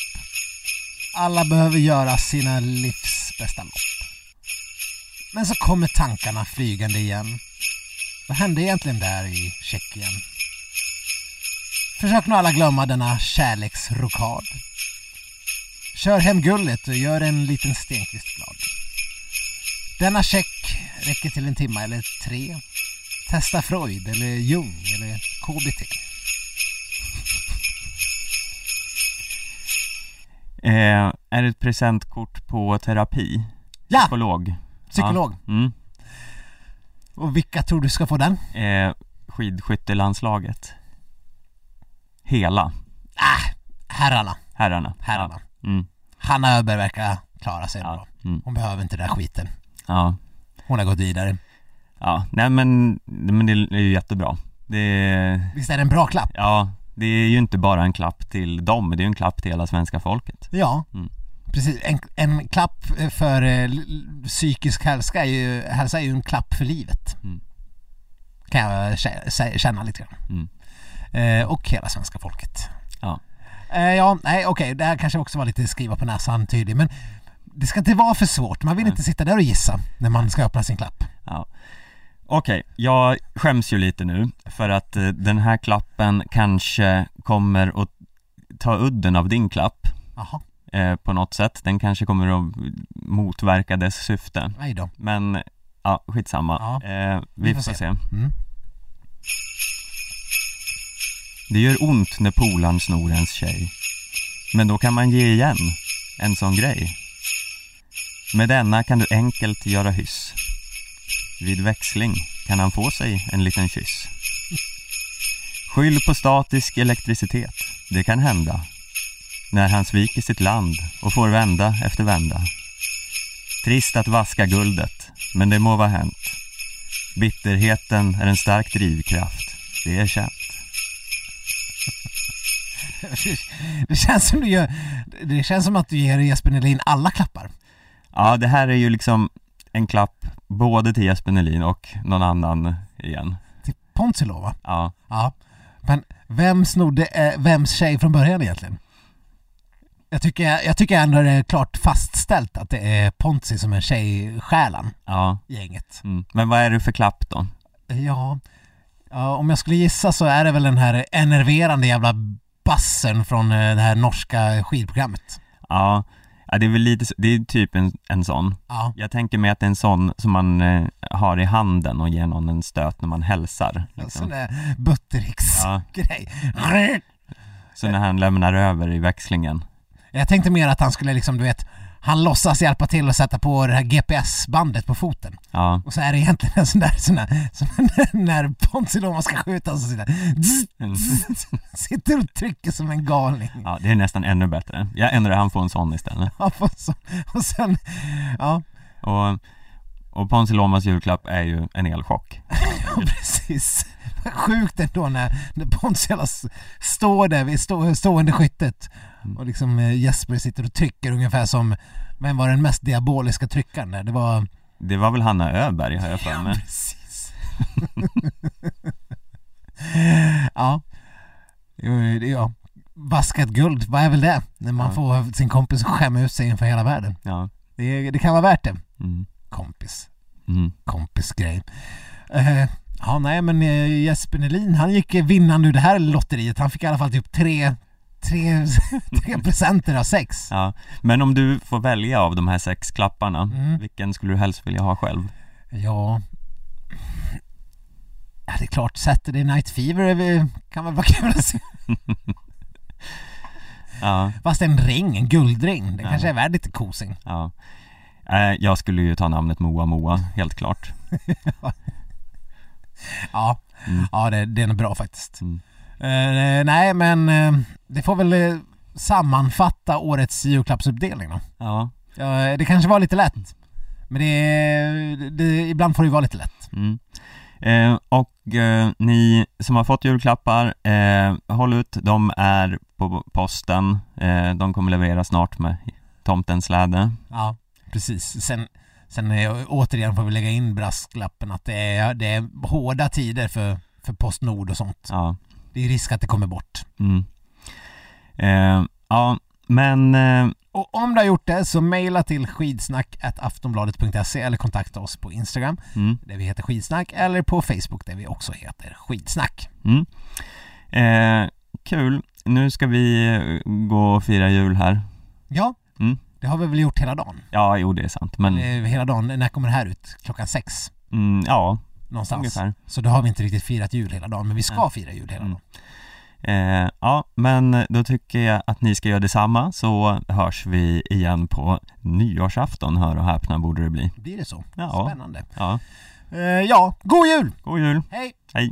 Alla behöver göra sina livs bästa lopp. Men så kommer tankarna flygande igen. Vad hände egentligen där i Tjeckien? Försök nu alla glömma denna kärleksrokad. Kör hem gullet och gör en liten Stenqvist glad. Denna check räcker till en timma eller tre. Testa Freud eller Jung eller KBT. Eh, är ett presentkort på terapi? Ja! Psykolog? Psykolog. Ja. Mm. Och vilka tror du ska få den? Eh, skidskyttelandslaget? Hela Ah, herrarna. herrarna? Herrarna. Ja. Mm. Hanna Öberg verkar klara sig Ja. bra. Mm. Hon behöver inte den där skiten. ja. Hon har gått vidare. Ja, nej men, men det är ju jättebra. Det Visst är det en bra klapp? ja, det är ju inte bara en klapp till dem, det är ju en klapp till hela svenska folket. Ja, Mm. precis. En, en klapp för eh, psykisk hälsa är, ju, hälsa är ju en klapp för livet. Mm. Kan jag kä- kä- känna lite grann. Mm. Eh, och hela svenska folket. Ja. Eh, ja, nej okej, det här kanske också var lite skriva på näsan tydlig, men det ska inte vara för svårt. Man vill Nej. inte sitta där och gissa när man ska öppna sin klapp. Ja. Okej, jag skäms ju lite nu för att eh, den här klappen kanske kommer att ta udden av din klapp Jaha, eh, på något sätt. Den kanske kommer att motverka dess syfte. nej då. Men, ja, skitsamma. Ja, eh, vi, får, se. Mm. Det gör ont när polaren snor ens tjej. Men då kan man ge igen. En sån grej. Med denna kan du enkelt göra hyss. Vid växling kan han få sig en liten kyss. Skyll på statisk elektricitet. Det kan hända. När han sviker sitt land och får vända efter vända. Trist att vaska guldet, men det må vara hänt. Bitterheten är en stark drivkraft. Det är känt. Det känns som du gör, det känns som att du ger Jesper Nelin alla klappar. Ja, det här är ju liksom en klapp både till Jesper Nelin och någon annan igen. Till Pontsilova. Ja, Ja. Men vem snodde eh, vems tjej från början egentligen? Jag tycker, jag tycker ändå det är klart fastställt att det är Ponzi som är tjejstjärnan ja. i gänget. Mm. Men vad är det för klapp då? Ja, ja, om jag skulle gissa så är det väl den här enerverande jävla bassen från eh, det här norska skidprogrammet. Ja, ja det är väl lite, det är typ en, en sån. Ja, Jag tänker mig att det är en sån som man eh, har i handen och ger någon en stöt när man hälsar. Liksom. sån där Buttericks-grej. Ja, så när han lämnar över i växlingen. Jag tänkte mer att han skulle liksom, du vet, han låtsas hjälpa till att sätta på det här GPS-bandet på foten. Ja, Och så är det egentligen en sån där, sån där som när [LAUGHS] Ponsiloma ska skjuta så sitter, Mm. sitter och trycker som en galning. ja det är nästan ännu bättre. Jag ändrar han får en sån istället. Ja, och, så, och sen, ja, Och, och Ponsi Lomas julklapp är ju en elchock. [LAUGHS] ja precis. Sjukt ändå när, när Ponsiala s- står där vid stå, stående skyttet och liksom eh, Jesper sitter och trycker ungefär som, vem var den mest diaboliska tryckaren där? Det var Det var väl Hanna Öberg har jag för mig. Precis. [LAUGHS] ja. Jo, det- ja. Vaskat guld, vad är väl det? När man Ja. får sin kompis att skämma ut sig inför hela världen. Ja. Det, det kan vara värt det. Mm. Kompis. Mm. Kompisgrej. Uh, ja, nej men eh, Jesper Nelin, han gick eh, vinnande ur det här lotteriet. Han fick i alla fall typ tre, tre, [LAUGHS] tre presenter av sex. Ja, men om du får välja av de här sex klapparna, Mm. vilken skulle du helst vilja ha själv? Ja... Ja, det är klart, Saturday Night Fever är kan väl vara kul att se. [LAUGHS] Ja, Fast en ring, en guldring, den Ja. kanske är värd lite kosing. ja. Eh, Jag skulle ju ta namnet Moa Moa, helt klart. Ja, [LAUGHS] Mm. ja det, det är nog bra faktiskt. Mm. Eh, nej, men eh, det får väl eh, sammanfatta årets julklappsuppdelning då. Ja, Ja, det kanske var lite lätt. Men det, det, ibland får det ju vara lite lätt. mm. eh, Och eh, ni som har fått julklappar, eh, håll ut, de är på posten. De kommer leverera snart med tomtens släde. Ja, precis. Sen, sen återigen får vi lägga in brasklappen att det är, det är hårda tider för, för Postnord och sånt. Ja, Det är risk att det kommer bort. mm. eh, ja men eh, Och om du har gjort det så mejla till skidsnack.aftonbladet.se eller kontakta oss på Instagram mm, där vi heter Skidsnack eller på Facebook där vi också heter Skidsnack. mm. Eh, kul. Nu ska vi gå och fira jul här. Ja, Mm. Det har vi väl gjort hela dagen. Ja, jo det är sant, men Eh, Hela dagen, när kommer det här ut? Klockan sex mm, ja, någonstans. ungefär. Så då har vi inte riktigt firat jul hela dagen, men vi ska Nej. fira jul hela Mm. dagen. Eh, ja, men då tycker jag att ni ska göra detsamma så hörs vi igen på nyårsafton, hör och häpna borde det bli. Blir det så? Ja. Spännande. Ja, Eh, ja, god jul! god jul! Hej! Hej!